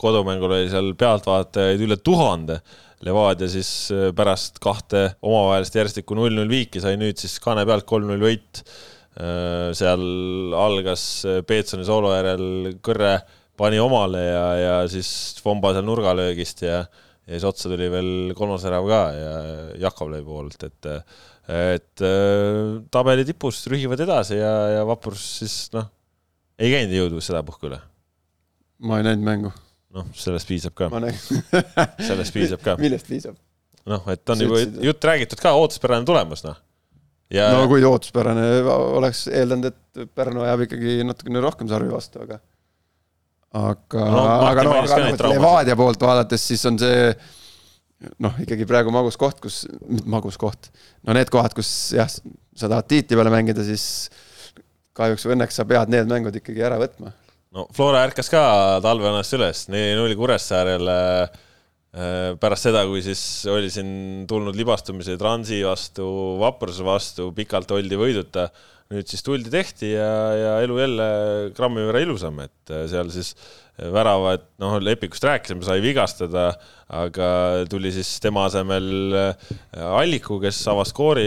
kodumängul oli seal pealtvaatajaid üle tuhande Levadia siis äh, pärast kahte omavahelist järjestikku null-null viiki sai nüüd siis kaane pealt kolm-null võit. Äh, seal algas äh, Peetsoni soolo järel Kõrre pani omale ja, ja siis Fomba seal nurgalöögist ja, ja siis otsa tuli veel kolmas värav ka ja Jakovlevi poolt, et et tabeli tipus rühivad edasi ja, ja Vaprus siis noh, ei käinud jõudvus sedapuhku üle? ma ei näinud mängu. Noh, sellest piisab ka. <laughs> sellest piisab ka. millest piisab? noh, et on juba jutt räägitud ka, ootuspärane tulemus, noh. Ja... no kui ootuspärane, oleks eeldanud, et Pärnu ajab ikkagi natukene rohkem sarvi vastu, aga aga no,, aga noh, aga noh, Levadia poolt vaadates, siis on see noh, ikkagi praegu magus koht, kus, magus koht. no need kohad, kus jah, sa tahad tiitli peale mängida, siis kahjuks või õnneks sa pead need mängud ikkagi ära võtma. No Flora ärkas ka talve ennast üles, neli-null Kuressaarele äh, pärast seda, kui siis oli siin tulnud libastumisi Transi vastu, Vapruse vastu, pikalt oldi võiduta nüüd siis tuldi, tehti ja, ja elu jälle grammi võrra ilusam, et äh, seal siis väravad, noh, Lepikust rääkisime, sai vigastada, aga tuli siis tema asemel äh, Alliku, kes avas skoori,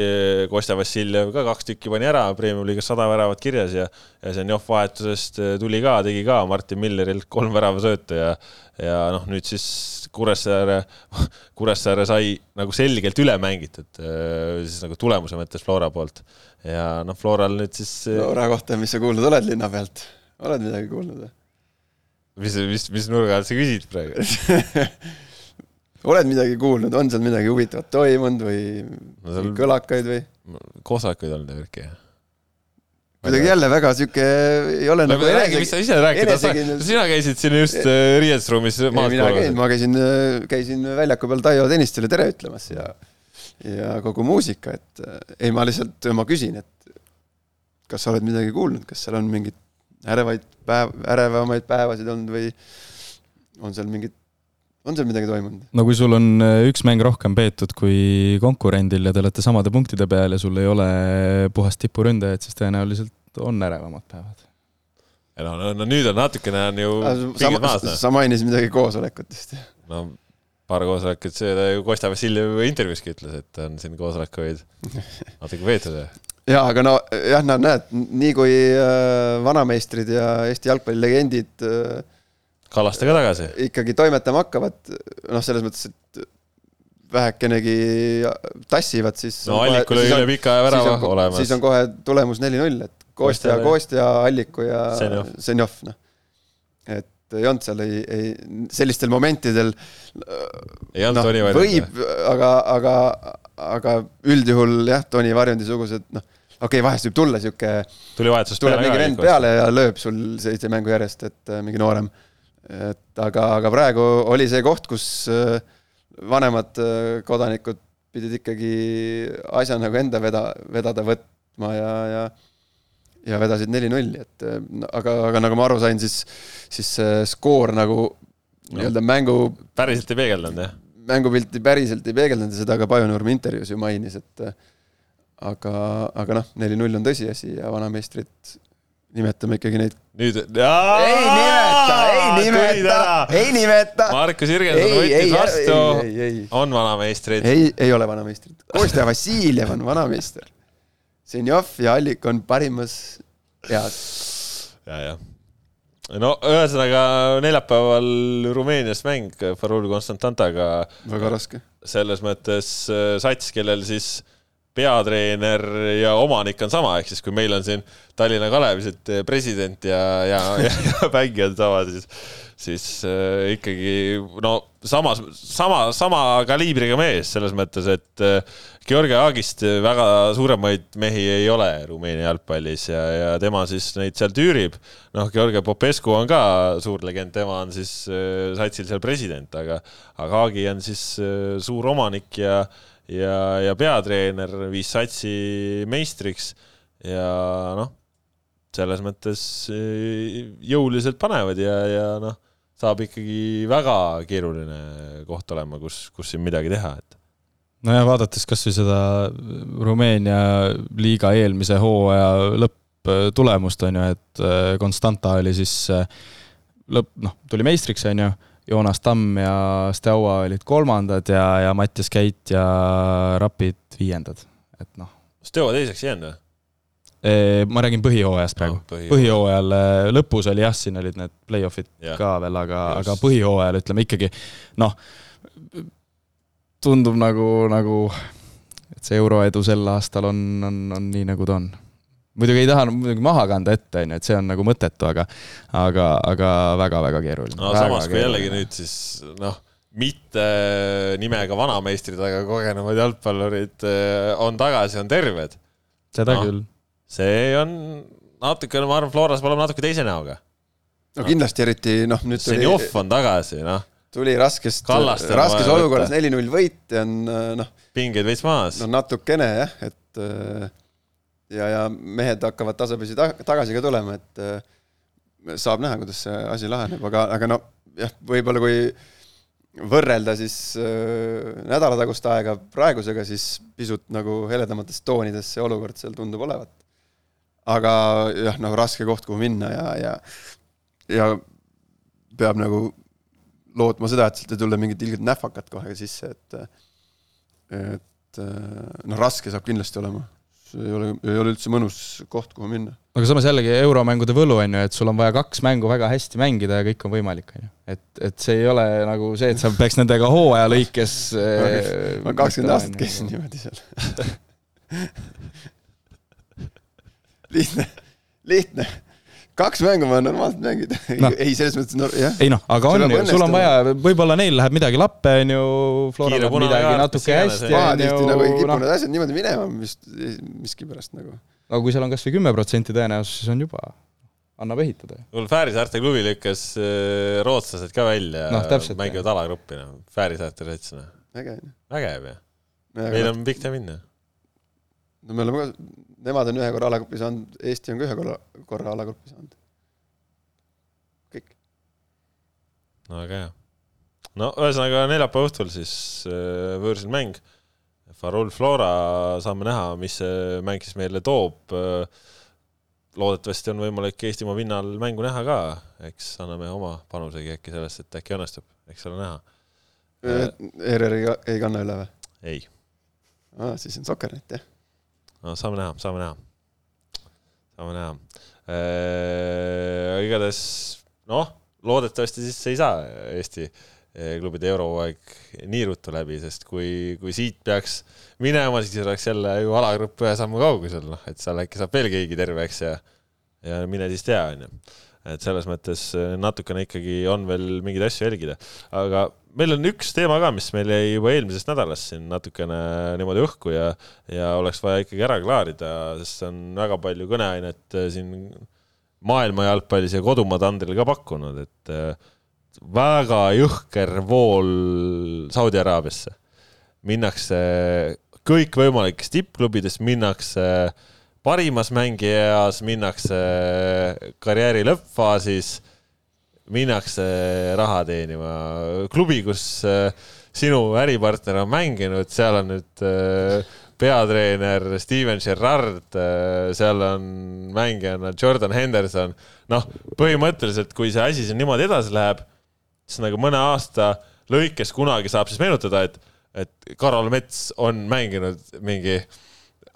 Kostja Vassiljev ka kaks tükki pani ära, Premium-liigas sada väravat kirjas ja ja see Njov vahetusest äh, tuli ka, tegi ka Martin Millerilt kolm väravasöötu ja ja noh, nüüd siis Kuressaare, <laughs> Kuressaare sai nagu selgelt üle mängitud siis nagu tulemuse mõttes Flora poolt ja noh, Floral nüüd siis. Flora kohta, mis sa kuulnud oled linna pealt, oled midagi kuulnud või? Mis, mis, mis nurga alt sa küsid praegu? <laughs> Oled midagi kuulnud, on seal midagi huvitavat toimunud või no, seal... kõlakaid või? koosolekuid olnud ja värki kuidagi jälle väga sihuke, ei ole no, nagu räägi, mis sa ise rääkida saad, sina käisid siin just äh, riietusruumis maas mina käin, ma käisin, äh, käisin väljaku peal Taio Tõnistele tere ütlemas ja ja kogu muusika, et äh, ei, ma lihtsalt, ma küsin, et kas sa oled midagi kuulnud, kas seal on mingeid ärevaid päev, ärevamaid päevasid olnud või on seal mingid, on seal midagi toimunud? no kui sul on äh, üks mäng rohkem peetud kui konkurendil ja te olete samade punktide peal ja sul ei ole puhast tipuründajat, siis tõenäoliselt on ärevamad päevad. no, no, no nüüd on natukene on ju pingid maas. sa mainisid midagi koosolekutest. no paar koosolekut, seda ju Kostja Vassiljev intervjuuski ütles, et on siin koosolekuid <laughs> natuke peetud. Ja aga no jah, no näed, nii kui äh, vanameistrid ja Eesti jalgpallilegendid äh, Kallaste ka tagasi. ikkagi toimetama hakkavad, noh, selles mõttes, et vähekenegi tassivad, siis. no Allikul oli üle pika aja värava olemas. siis on kohe tulemus neli-null, et Kostja, Kostja, Alliku ja Senjov, noh. et ei olnud seal, ei, ei, sellistel momentidel. ei olnud no, Toni Varjundi? võib, aga, aga, aga üldjuhul jah, Toni Varjundi-sugused, noh, okei okay,, vahest võib tulla sihuke. tuli vahetusest tuleb mingi vend peale ja lööb sul seitse mängu järjest, et äh, mingi noorem. et aga, aga praegu oli see koht, kus äh, vanemad äh, kodanikud pidid ikkagi asja nagu enda veda, vedada võtma ja, ja ja vedasid neli-nulli, et aga, aga nagu ma aru sain, siis, siis see skoor nagu no, nii-öelda mängu. päriselt ei peegeldanud, jah? mängupilti päriselt ei peegeldanud ja seda ka Pajunurm intervjuus ju mainis, et aga, aga noh, neli-null on tõsiasi ja vanameistrit nimetame ikkagi neid. nüüd. ei nimeta, ei nimeta, ei nimeta. Markus Jürgenson võttis vastu, on vanameistrid. ei, ei ole vanameistrid. Kostja Vassiljev on vanameister Zenjov ja Allik on parimas eas. ja, jah. no ühesõnaga neljapäeval Rumeeniast mäng Farul Konstantantaga. väga raske. selles mõttes äh, sats, kellel siis peatreener ja omanik on sama, ehk siis kui meil on siin Tallinna Kalevisid president ja, ja, ja, ja mängijad samad, siis siis äh, ikkagi no samas, sama, sama kaliibriga mees selles mõttes, et äh, Georgi Aagist väga suuremaid mehi ei ole Rumeenia jalgpallis ja, ja tema siis neid seal tüürib. noh, Georgi Popescu on ka suur legend, tema on siis äh, satsil seal president, aga, aga Aagi on siis äh, suur omanik ja, ja, ja peatreener, viis satsi meistriks ja noh selles mõttes äh, jõuliselt panevad ja, ja noh, saab ikkagi väga keeruline koht olema, kus, kus siin midagi teha, et. nojah, vaadates kasvõi seda Rumeenia liiga eelmise hooaja lõpptulemust on ju, et Constanta äh, oli siis lõpp, noh, tuli meistriks, on ju. Joonas Tamm ja Steaua olid kolmandad ja, ja Mattias Käit ja Rapid viiendad, et noh. Steaua teiseks ei jäänud või? ma räägin põhihooajast praegu no,. Põhihooajal, põhihooajal äh, lõpus oli jah, siin olid need play-off'id ja. ka veel, aga, aga põhihooajal ütleme ikkagi noh, tundub nagu, nagu, et see euroedu sel aastal on, on, on nii, nagu ta on. Muidugi ei taha muidugi maha kanda ette, on ju, et see on nagu mõttetu, aga, aga, aga väga-väga keeruline. no väga samas, kui jällegi nüüd siis noh, mitte nimega vanameistrid, aga kogenumad jalgpallurid eh, on tagasi, on terved. seda no, küll. see on natukene, ma arvan, Floras peab olema natuke teise näoga. no kindlasti, eriti noh, nüüd tuli. Senjov on tagasi, noh. tuli raskest, raskes olukorras neli-null võit ja on noh. pingeid veits maas. no natukene jah, et ja, ja mehed hakkavad tasapisi ta tagasi ka tulema, et äh, saab näha, kuidas see asi laheneb, aga, aga no jah, võib-olla kui võrrelda siis äh, nädalatagust aega praegusega, siis pisut nagu heledamates toonides see olukord seal tundub olevat. aga jah, noh, raske koht, kuhu minna ja, ja, ja peab nagu lootma seda, et sealt ei tule mingit ilget nähvakat kohe sisse, et et noh, raske saab kindlasti olema ei ole, ei ole üldse mõnus koht, kuhu minna. aga samas jällegi euromängude võlu on ju, et sul on vaja kaks mängu väga hästi mängida ja kõik on võimalik, on ju. et, et see ei ole nagu see, et sa peaks nendega hooaja lõikes <laughs> ma kakskümmend aastat käisin niimoodi seal <laughs> lihtne, lihtne kaks mängu ma normaalselt mängida <laughs> no.. ei, selles mõttes no,, jah. ei noh, aga on ju, sul on vaja, võib-olla neil läheb midagi lappe, on ju, Flora läheb midagi natuke hästi. pahatihti nagu ei kipu no. need asjad niimoodi minema vist miskipärast nagu. aga kui seal on kasvõi kümme protsenti tõenäosus, siis on juba, annab ehitada. mul Fääri saarte klubi lükkas äh, rootslased ka välja no,, mängivad alagruppi, noh, Fääri saarte sats, noh. vägev. vägev, jah. meil on pikk tee minna. no me oleme ka nemad on ühe korra alagruppi saanud, Eesti on ka ühe korra, korra alagruppi saanud. kõik. no väga hea. no ühesõnaga neljapäeva õhtul siis äh, võõrsil mäng. Farul Flora, saame näha, mis see mäng siis meile toob äh,. loodetavasti on võimalik Eestimaa pinnal mängu näha ka, eks anname oma panusegi äkki sellest, et äkki õnnestub, eks ole näha äh,. ERR ei, ei kanna üle või? ei ah,. siis on Soker.net jah no saame näha, saame näha, saame näha äh,. igatahes noh, loodetavasti siis ei saa Eesti äh, klubide eurohooaeg nii ruttu läbi, sest kui, kui siit peaks minema, siis oleks jälle ju alagrupp ühe sammu kaugusel, noh, et seal äkki saab veel keegi terveks ja, ja mine siis tea, onju. et selles mõttes äh, natukene ikkagi on veel mingeid asju jälgida, aga meil on üks teema ka, mis meil jäi juba eelmisest nädalast siin natukene niimoodi õhku ja, ja oleks vaja ikkagi ära klaarida, sest on väga palju kõneainet äh, siin maailma jalgpallis ja kodumaa tandril ka pakkunud, et äh, väga jõhker vool Saudi Araabiasse. minnakse kõikvõimalikes tippklubides, minnakse parimas mängijas, minnakse karjääri lõppfaasis minnakse raha teenima. klubi, kus äh, sinu äripartner on mänginud, seal on nüüd äh, peatreener Steven Gerrard, äh, seal on mängijana Jordan Henderson. noh, põhimõtteliselt, kui see asi siin niimoodi edasi läheb, siis nagu mõne aasta lõikes kunagi saab siis meenutada, et, et Karol Mets on mänginud mingi äh,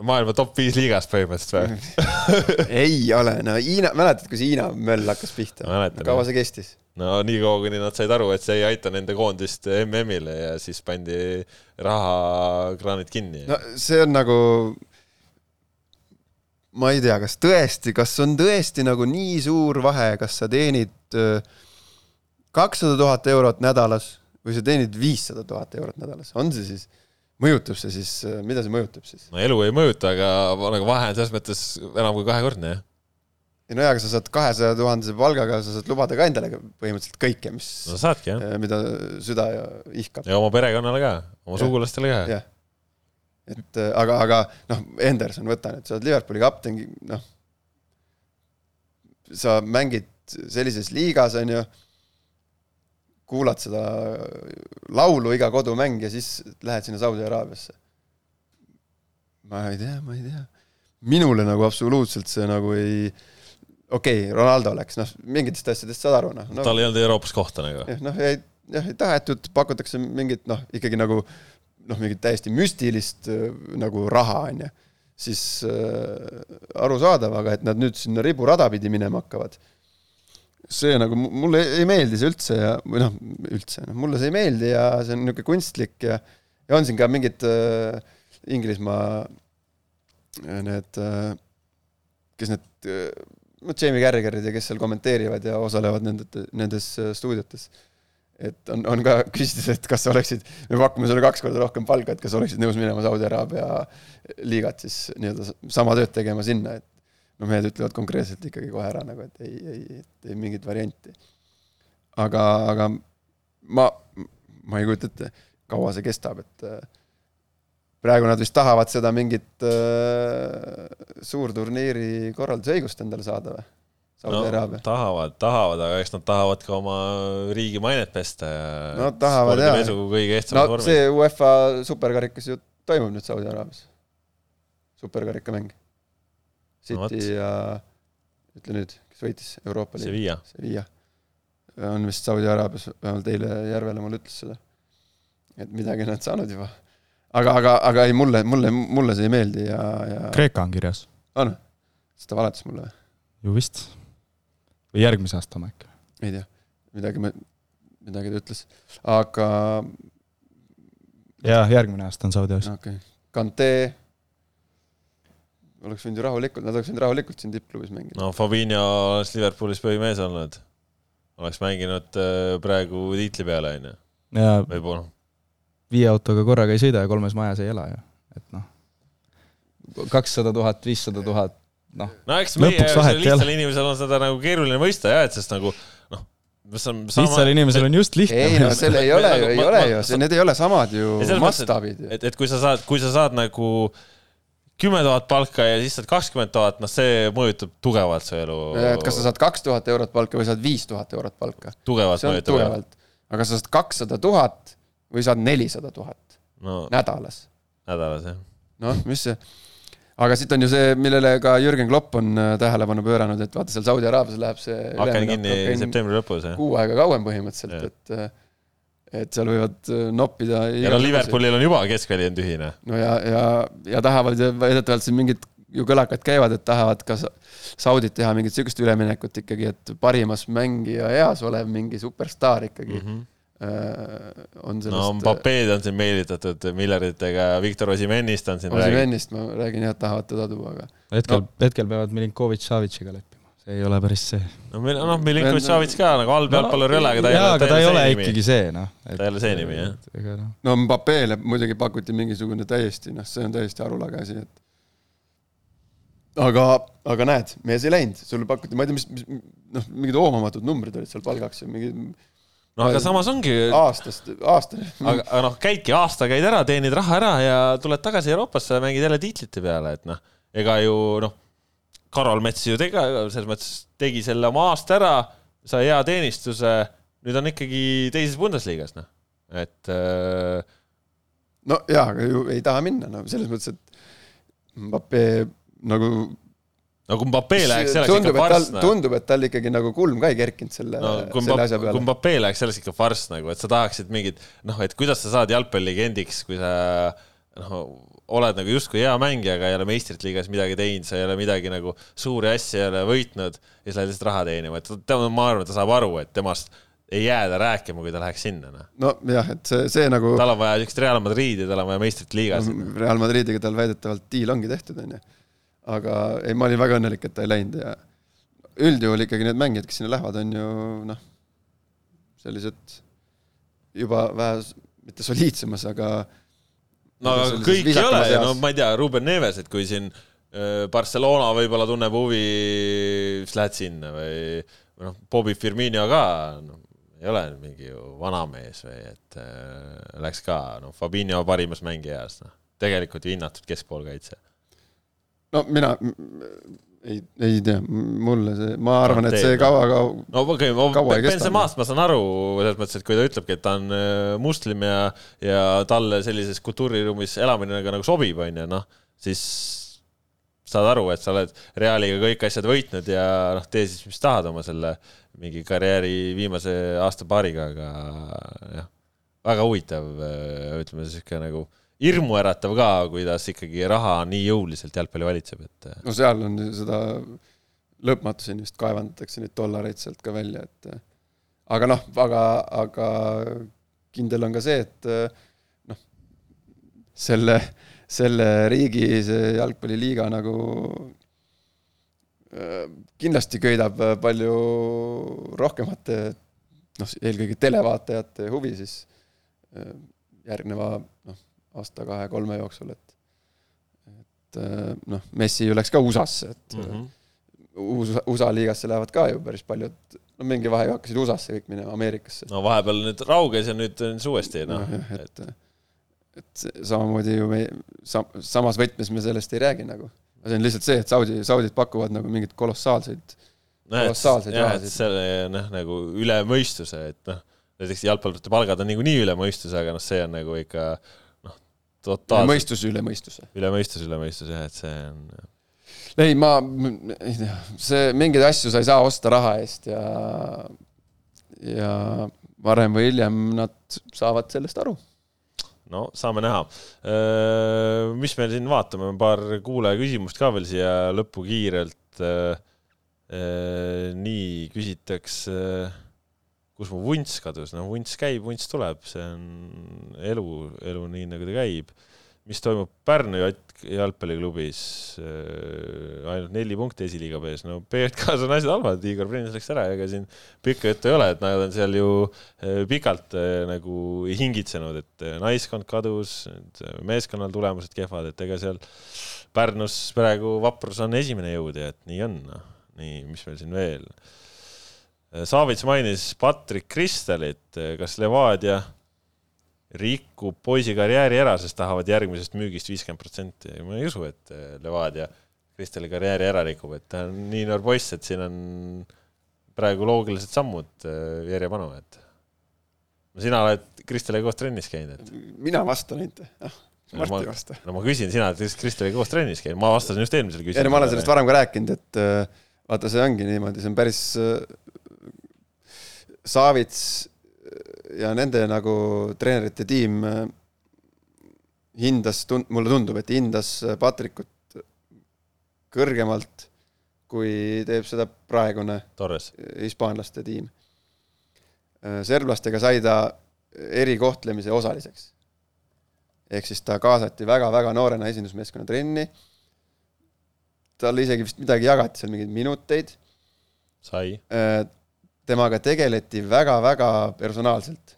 maailma top viis liigas põhimõtteliselt või <laughs> ei ole, no Hiina, mäletad, kui see Hiina möll hakkas pihta? kaua see kestis? no nii kaua, kuni nad said aru, et see ei aita nende koondist MM-ile ja siis pandi rahakraanid kinni. no see on nagu, ma ei tea, kas tõesti, kas on tõesti nagu nii suur vahe, kas sa teenid äh, kakssada tuhat eurot nädalas või sa teenid viissada tuhat eurot nädalas, on see siis mõjutab see siis, mida see mõjutab siis? no elu ei mõjuta, aga nagu vahe on selles mõttes enam kui kahekordne, jah. ei no jaa, aga sa saad kahesaja tuhandese palgaga, sa saad lubada ka endale põhimõtteliselt kõike, mis no saadki, jah. Eh, mida süda ihkab. ja oma perekonnale ka, oma ja. sugulastele ka. jah. et eh, aga, aga noh, Henderson, võta nüüd, sa oled Liverpooli kapten, noh, sa mängid sellises liigas, on ju kuulad seda laulu iga kodumäng ja siis lähed sinna Saudi Araabiasse. ma ei tea, ma ei tea. minule nagu absoluutselt see nagu ei, okei okay,, Ronaldo läks, noh, mingitest asjadest saad aru, noh no,. tal ei olnud Euroopas kohta nagu. noh, ei, jah, ei tahetud, pakutakse mingit noh, ikkagi nagu noh, mingit täiesti müstilist nagu raha, on ju. siis äh, arusaadav, aga et nad nüüd sinna riburada pidi minema hakkavad see nagu mulle ei meeldi see üldse ja, või noh, üldse, noh mulle see ei meeldi ja see on niisugune kunstlik ja, ja on siin ka mingid äh, Inglismaa äh, need äh, kes need, no Jamie Carragherid ja kes seal kommenteerivad ja osalevad nende, nendes stuudiotes. et on, on ka küsitud, et kas oleksid, me pakume sulle kaks korda rohkem palka, et kas oleksid nõus minema Saudi Araabia liigat siis nii-öelda sama tööd tegema sinna, et no mehed ütlevad konkreetselt ikkagi kohe ära nagu, et ei, ei, ei mingit varianti. aga, aga ma, ma ei kujuta ette, kaua see kestab, et äh, praegu nad vist tahavad seda mingit äh, suurturniiri korraldusõigust endale saada või? Saudi no,. tahavad, tahavad, aga eks nad tahavad ka oma riigi mainet pesta ja. no tahavad jaa. kõige ehtsamas no, vormis. see UEFA superkarikas ju toimub nüüd Saudi Araabias. superkarika mäng. City no, ja ütle nüüd, kes võitis Euroopa Liidu? Sevilla. Sevilla. on vist Saudi Araabias, vähemalt eile Järvele mulle ütles seda. et midagi nad saanud juba aga, aga, aga ei, mulle, mulle, mulle see ei meeldi ja, ja. Kreeka on kirjas. on? siis ta valetas mulle või? ju vist. või järgmise aasta oma äkki? ei tea, midagi me, midagi ta ütles, aga. jah, järgmine aasta on Saudi Araabias. okei okay., Kante. Oleks võinud ju rahulikult, nad oleks võinud rahulikult siin tippklubis mängida. no Fabinho oleks Liverpoolis põhimees olnud. oleks mänginud äh, praegu tiitli peale, on ju. võib-olla viie autoga korraga ei sõida ja kolmes majas ei ela ju, et noh. kakssada tuhat, viissada tuhat, noh. no eks meie lihtsal inimesel on seda nagu keeruline mõista jah, et sest nagu noh, sama... lihtsal inimesel on just lihtne. ei no seal ei ole ju, ei ole ju, see, need ei ole samad ju mastaabid ju. et, et kui sa saad, kui sa saad nagu kümme tuhat palka ja siis saad kakskümmend tuhat, noh, see mõjutab tugevalt su elu. et kas sa saad kaks tuhat eurot palka või saad viis tuhat eurot palka. tugevalt mõjutab. aga sa saad kakssada tuhat või saad nelisada tuhat no, nädalas. nädalas, jah. noh, mis see, aga siit on ju see, millele ka Jürgen Klopp on äh, tähelepanu pööranud, et vaata seal Saudi Araabias läheb see aken kinni septembri lõpus, jah. kuu aega kauem põhimõtteliselt, et äh, et seal võivad äh, noppida ja no Liverpoolil on juba keskväli on tühine. no ja, ja, ja tahavad ja väidetavalt siin mingid ju kõlakad käivad, et tahavad ka Saudit teha mingit sihukest üleminekut ikkagi, et parimas mängija eas olev mingi superstaar ikkagi mm. -hmm Äh, on sellest. no Mbapped on siin meelitatud miljarditega, Viktor Osimennist on siin Osimennist ma räägin jah, tahavad teda tuua, aga. hetkel no., hetkel peavad Milinkovic Savitšiga leppima, see ei ole päris see. no meil, noh, Milinkovic Savits ka nagu halb jalgpallur ei ole, aga ta ei ole. aga ta ei ole ikkagi see, noh. ta ei ole see nimi, jah. No. no Mbappele muidugi pakuti mingisugune täiesti, noh, see on täiesti arulage asi, et aga, aga näed, mees ei läinud, sulle pakuti, ma ei tea, mis, mis noh, mingid hoomamatud numbrid olid seal palgaks ja mingid no aga samas ongi. aastast, aastani. aga, aga noh, käidki aasta, käid ära, teenid raha ära ja tuled tagasi Euroopasse ja mängid jälle tiitlite peale, et noh, ega ju noh, Karol Mets ju tegi, selles mõttes tegi selle oma aasta ära, sai hea teenistuse, nüüd on ikkagi teises Bundesligas, noh, et äh.... no jaa, aga ju ei taha minna, no selles mõttes, et Mbappe nagu no kui Mbappe läheks, see oleks tundub, ikka farss. Noh. tundub, et tal ikkagi nagu kulm ka ei kerkinud selle no,, selle asja peale. kui Mbappe läheks, see oleks ikka farss nagu, et sa tahaksid mingit, noh, et kuidas sa saad jalgpallilegendiks, kui sa noh, oled nagu justkui hea mängija, aga ei ole meistrite liigas midagi teinud, sa ei ole midagi nagu suuri asju ei ole võitnud ja siis lähed lihtsalt raha teenima, et tema, ma arvan, et ta saab aru, et temast ei jääda rääkima, kui ta läheks sinna, noh. nojah, et see, see nagu tal on vaja niisugust Real Madridi, tal on vaja meistrite liigas no,. Real Madridiga tal väidetavalt diil ongi tehtud, on ju aga ei, ma olin väga õnnelik, et ta ei läinud ja üldjuhul ikkagi need mängijad, kes sinna lähevad, on ju noh, sellised juba vähe, mitte soliidsemas, aga no aga kõik ei ole no ma ei tea, Ruben Neves, et kui siin äh, Barcelona võib-olla tunneb huvi, siis lähed sinna või noh, Bobby Firmino ka, noh, ei ole mingi ju vanamees või et äh, läks ka, noh, Fabinho parimas mängijas, noh, tegelikult ju hinnatud keskpoolkaitse no mina ei, ei tea, mulle see, ma arvan, et see kaua, kaua. no okei okay,, Benzemast ma saan aru, selles mõttes, et kui ta ütlebki, et ta on äh, muslim ja, ja talle sellises kultuuriruumis elamine nagu, nagu sobib, on ju, noh, siis saad aru, et sa oled Realiga kõik asjad võitnud ja noh, tee siis, mis tahad oma selle mingi karjääri viimase aasta-paariga, aga jah, väga huvitav, äh, ütleme, sihuke nagu hirmuäratav ka, kuidas ikkagi raha nii jõuliselt jalgpalli valitseb, et. no seal on seda lõpmatuseni vist kaevandatakse neid dollareid sealt ka välja, et aga noh, aga, aga kindel on ka see, et noh, selle, selle riigi see jalgpalliliiga nagu kindlasti köidab palju rohkemate, noh, eelkõige televaatajate huvi siis järgneva aasta-kahe-kolme jooksul, et et noh, Messi ju läks ka USA-sse, et mm -hmm. USA, USA liigasse lähevad ka ju päris paljud, no mingi vahe hakkasid USA-sse kõik minema, Ameerikasse. no vahepeal nüüd rauges ja nüüd on siis uuesti, noh no,. et, et samamoodi ju me sam, samas võtmes me sellest ei räägi nagu. see on lihtsalt see, et Saudi, Saudid pakuvad nagu mingeid kolossaalseid no,, kolossaalseid rahasid. selle noh, nagu üle mõistuse, et noh näiteks jalgpallurite palgad on niikuinii üle mõistuse, aga noh, see on nagu ikka totaalselt. mõistus üle mõistuse. üle mõistuse, üle mõistuse jah, et see on. ei, ma, see, mingeid asju sa ei saa osta raha eest ja, ja varem või hiljem nad saavad sellest aru no saame näha. mis me siin vaatame, paar kuulaja küsimust ka veel siia lõppu kiirelt. nii küsitakse kus mu vunts kadus, no vunts käib, vunts tuleb, see on elu, elu nii nagu ta käib. mis toimub Pärnu jalgpalliklubis, äh, ainult neli punkti esiliiga B-s, no BJK-s on asjad halvad, Igor Prinnas läks ära, ega siin pikka juttu ei ole, et nad on seal ju äh, pikalt äh, nagu hingitsenud, et naiskond kadus, meeskonnal tulemused kehvad, et ega seal Pärnus praegu Vaprus on esimene jõud ja et nii on, noh, nii, mis meil siin veel Saavits mainis Patrick Kristelit, kas Levadia rikub poisi karjääri ära, sest tahavad järgmisest müügist viiskümmend protsenti. ma ei usu, et Levadia Kristeli karjääri ära rikub, et ta on nii noor poiss, et siin on praegu loogilised sammud äh, järjepanu, et no sina oled Kristeliga koos trennis käinud, et. mina vastan ainult, jah. Martti ei vasta. no ma küsin, sina oled Kristeliga koos trennis käinud, ma vastasin just eelmisele küsimusele. ei no ma olen sellest varem ka rääkinud, et äh, vaata, see ongi niimoodi, see on päris äh, Savits ja nende nagu treenerite tiim äh, hindas, mulle tundub, et hindas Patrikut kõrgemalt, kui teeb seda praegune Torres. hispaanlaste tiim. Äh, serblastega sai ta erikohtlemise osaliseks. ehk siis ta kaasati väga-väga noorena esindusmeeskonna trenni. talle isegi vist midagi jagati seal, mingeid minuteid. sai äh, temaga tegeleti väga-väga personaalselt.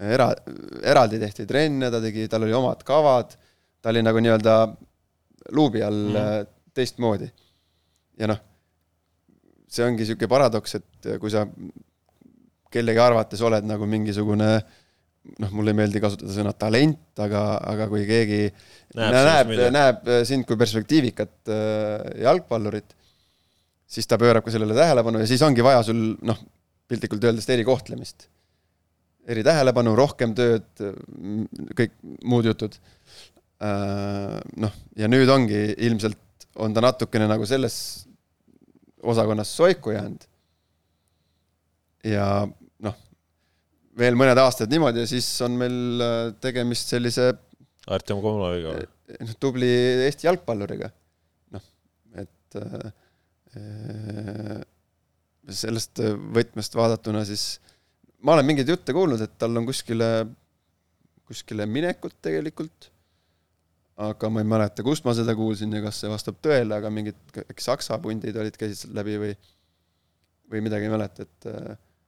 Era-, eraldi tehti trenne, ta tegi, tal oli omad kavad, ta oli nagu nii-öelda luubi all mm. teistmoodi. ja noh, see ongi niisugune paradoks, et kui sa kellegi arvates oled nagu mingisugune noh, mulle ei meeldi kasutada sõna talent, aga, aga kui keegi näeb, näeb, näeb sind kui perspektiivikat äh, jalgpallurit, siis ta pöörab ka sellele tähelepanu ja siis ongi vaja sul noh, piltlikult öeldes erikohtlemist. eritähelepanu, rohkem tööd, kõik muud jutud. Äh, noh, ja nüüd ongi ilmselt, on ta natukene nagu selles osakonnas soiku jäänud. ja noh, veel mõned aastad niimoodi ja siis on meil äh, tegemist sellise Artjom Komloviga või? noh, tubli Eesti jalgpalluriga. noh, et äh, sellest võtmest vaadatuna, siis ma olen mingeid jutte kuulnud, et tal on kuskile, kuskile minekut tegelikult. aga ma ei mäleta, kust ma seda kuulsin ja kas see vastab tõele, aga mingid äkki saksa pundid olid, käisid läbi või, või midagi ei mäleta, et.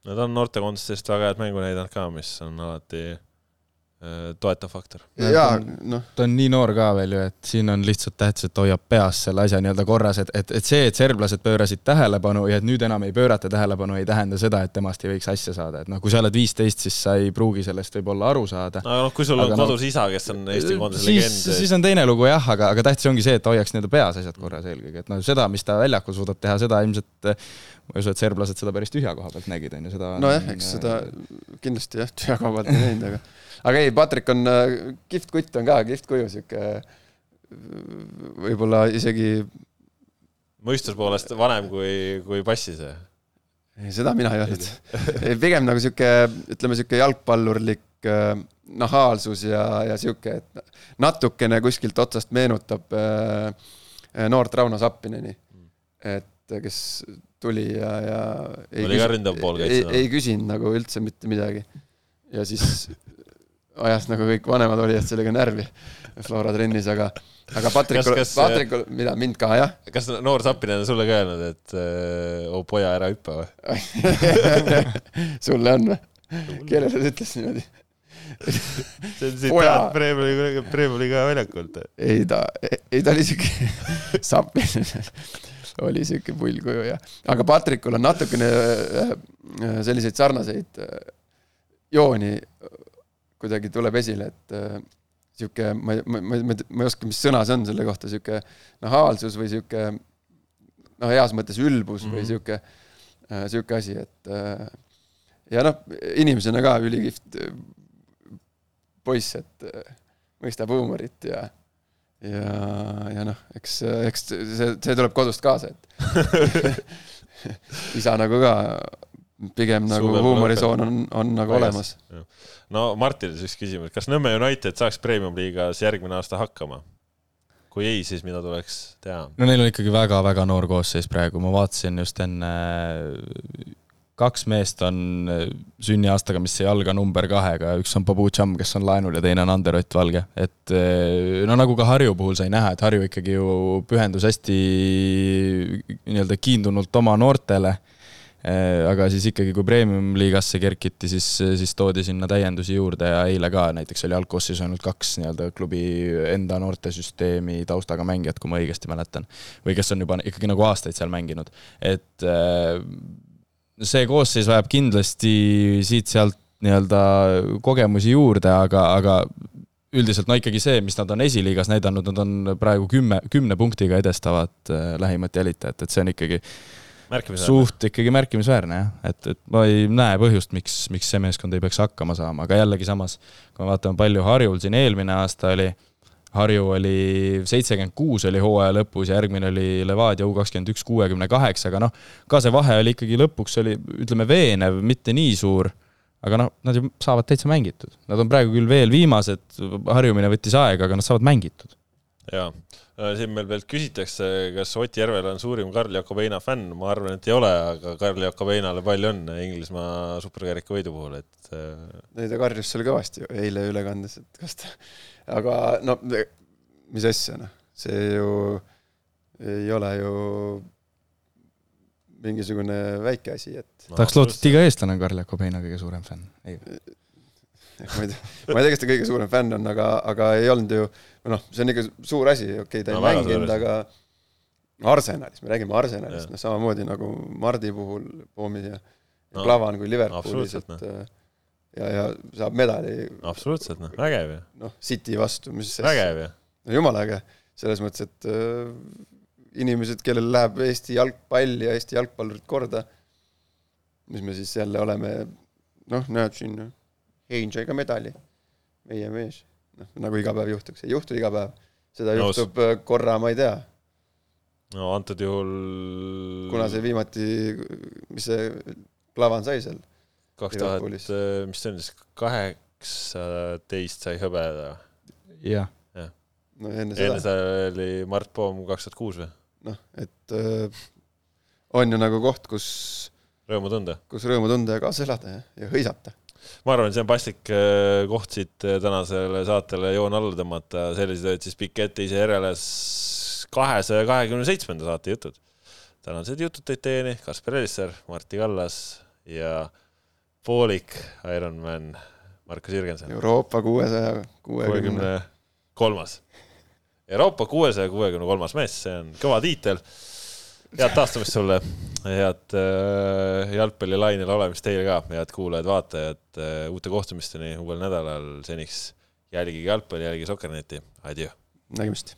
no ta on noortekoondistest väga head mängu näidanud ka, mis on alati Äh, toetav faktor. jaa, noh. ta on nii noor ka veel ju, et siin on lihtsalt tähtis, et hoiab peas selle asja nii-öelda korras, et, et, et see, et serblased pöörasid tähelepanu ja et nüüd enam ei pöörata tähelepanu, ei tähenda seda, et temast ei võiks asja saada, et noh, kui sa oled viisteist, siis sa ei pruugi sellest võib-olla aru saada. no noh, kui sul on aga kodus no, isa, kes on Eesti koondise legend. siis on teine lugu jah, aga, aga tähtis ongi see, et hoiaks nii-öelda peas asjad korras eelkõige, et noh, seda, mis ta väljakul suudab teha, seda ilmselt ma ei usu, et serblased seda päris tühja koha pealt nägid, on ju, seda nojah, eks seda kindlasti jah, tühja koha pealt ei näinud, aga aga ei, Patrick on äh, kihvt kutt on ka, kihvt kuju, sihuke võib-olla isegi. mõistuse poolest vanem kui, kui passis või? ei, seda mina ei öelnud. pigem nagu sihuke, ütleme sihuke jalgpallurlik äh, nahaalsus ja, ja sihuke, et natukene kuskilt otsast meenutab äh, noort Rauno Sappineni. et kes tuli ja, ja ei, küsi, ei, ei küsinud nagu üldse mitte midagi. ja siis ajas nagu kõik vanemad olijad sellega närvi Flora trennis, aga, aga Patrikul, Patrikul, mida, mind ka jah? kas noor Zappinen on sulle ka öelnud, et äh, oo poja, ära hüppa või? <laughs> sulle on või? kellele ta ütles niimoodi? <laughs> see on Poja. Premiumi, Premiumi ka väljakult. ei ta, ei ta oli siuke, <laughs> Sapin oli siuke pullkuju ja, aga Patrikul on natukene äh, äh, selliseid sarnaseid äh, jooni äh, kuidagi tuleb esile, et äh, sihuke, ma, ma, ma, ma, ma ei oska, mis sõna see on selle kohta, sihuke nahaalsus või sihuke noh, heas mõttes ülbus mm -hmm. või Mhm. sihuke, sihuke asi, et äh, ja noh, inimesena ka ülikihvt äh, poiss, et äh, mõistab huumorit ja ja, ja noh, eks, eks see, see tuleb kodust kaasa, et <laughs> <laughs> isa nagu ka pigem nagu huumorisoon on, on nagu Väljas. olemas. no Martinile siis küsimus, kas Nõmme United saaks Premium-liigas järgmine aasta hakkama? kui ei, siis mida tuleks teha? no neil on ikkagi väga-väga noor koosseis praegu, ma vaatasin just enne, kaks meest on sünniaastaga, mis ei alga number kahega, üks on Babu Cham, kes on laenul ja teine on Ander Ott Valge, et no nagu ka Harju puhul sai näha, et Harju ikkagi ju pühendus hästi nii-öelda kiindunult oma noortele aga siis ikkagi, kui premium-liigasse kerkiti, siis, siis toodi sinna täiendusi juurde ja eile ka näiteks oli algkoosseisus ainult kaks nii-öelda klubi enda noortesüsteemi taustaga mängijat, kui ma õigesti mäletan. või kes on juba ikkagi nagu aastaid seal mänginud, et äh, see koosseis vajab kindlasti siit-sealt nii-öelda kogemusi juurde, aga, aga üldiselt no ikkagi see, mis nad on esiliigas näidanud, nad on praegu kümme, kümne punktiga edestavad äh, lähimat jälitajat, et see on ikkagi. Suht ikkagi märkimisväärne jah, et, et ma ei näe põhjust, miks, miks see meeskond ei peaks hakkama saama, aga jällegi samas, kui me vaatame, palju Harjul siin eelmine aasta oli, Harju oli seitsekümmend kuus oli hooaja lõpus ja järgmine oli Levadia U kakskümmend üks kuuekümne kaheksaga, noh, ka see vahe oli ikkagi lõpuks oli, ütleme, veenev, mitte nii suur, aga noh, nad ju saavad täitsa mängitud. Nad on praegu küll veel viimased, harjumine võttis aega, aga nad saavad mängitud. jaa, siin meil veel küsitakse, kas Ott Järvel on suurim Karl Jakobeina fänn, ma arvan, et ei ole, aga Karl Jakobeinale palju õnne Inglismaa superkarika võidu puhul, et äh, ei, ta karjus seal kõvasti eile ülekandes, et kas ta, <laughs> aga no mis asja noh, see ju ei ole ju mingisugune väike asi, et tahaks loota, et iga eestlane on Karl Jakobeina kõige suurem fänn. Ma ei tea, ma ei tea, kes ta kõige suurem fänn on, aga, aga ei olnud ju, noh, see on ikka suur asi, okei okay,, ta ei No no, mänginud, aga Arsenalist, me räägime Arsenalist noh samamoodi nagu Mardi puhul, Poomi ja No, no, Klavan kui Liverpoolis, et äh, ja, ja saab medali absoluutselt, noh, vägev ju, noh, City vastu, mis vägev ju. no jumala äge, selles mõttes, et äh, inimesed, kellel läheb Eesti jalgpall ja Eesti jalgpallurid korda, mis me siis jälle oleme, noh, näed siin, Heinzega medali, meie mees, noh, nagu iga päev juhtuks, ei juhtu iga päev, seda Nõus. juhtub äh, korra, ma ei tea, no antud juhul kuna see viimati, mis see Klavan sai seal, kaks tuhat Liverpoolis., mis see on siis, kaheksateist sai hõbeda. jah. no enne enne seda, seda oli Mart Poom kaks tuhat kuus või? noh, et äh, on ju nagu koht, kus, rõõmu tunda. kus rõõmu tunda ja kaasa elada ja, ja hõisata. Ma arvan, see on paslik äh, koht siit äh, tänasele saatele joon alla tõmmata, sellised olid siis Piketi ise järele kahesaja kahekümne seitsmenda saate jutud. tänased jutud tõid teieni Kaspar Elisser, Martti Kallas ja poolik Ironman Markus Jürgenson. Euroopa kuuesaja kuuekümne kolmas. Euroopa kuuesaja kuuekümne kolmas mees, see on kõva tiitel. Head taastumist sulle, head äh, jalgpallilainel olemist teile ka, head kuulajad-vaatajad äh,, uute kohtumisteni uuel nädalal, seniks jälgige jalgpalli, jälgige Sokkerneti, adjöö. nägemist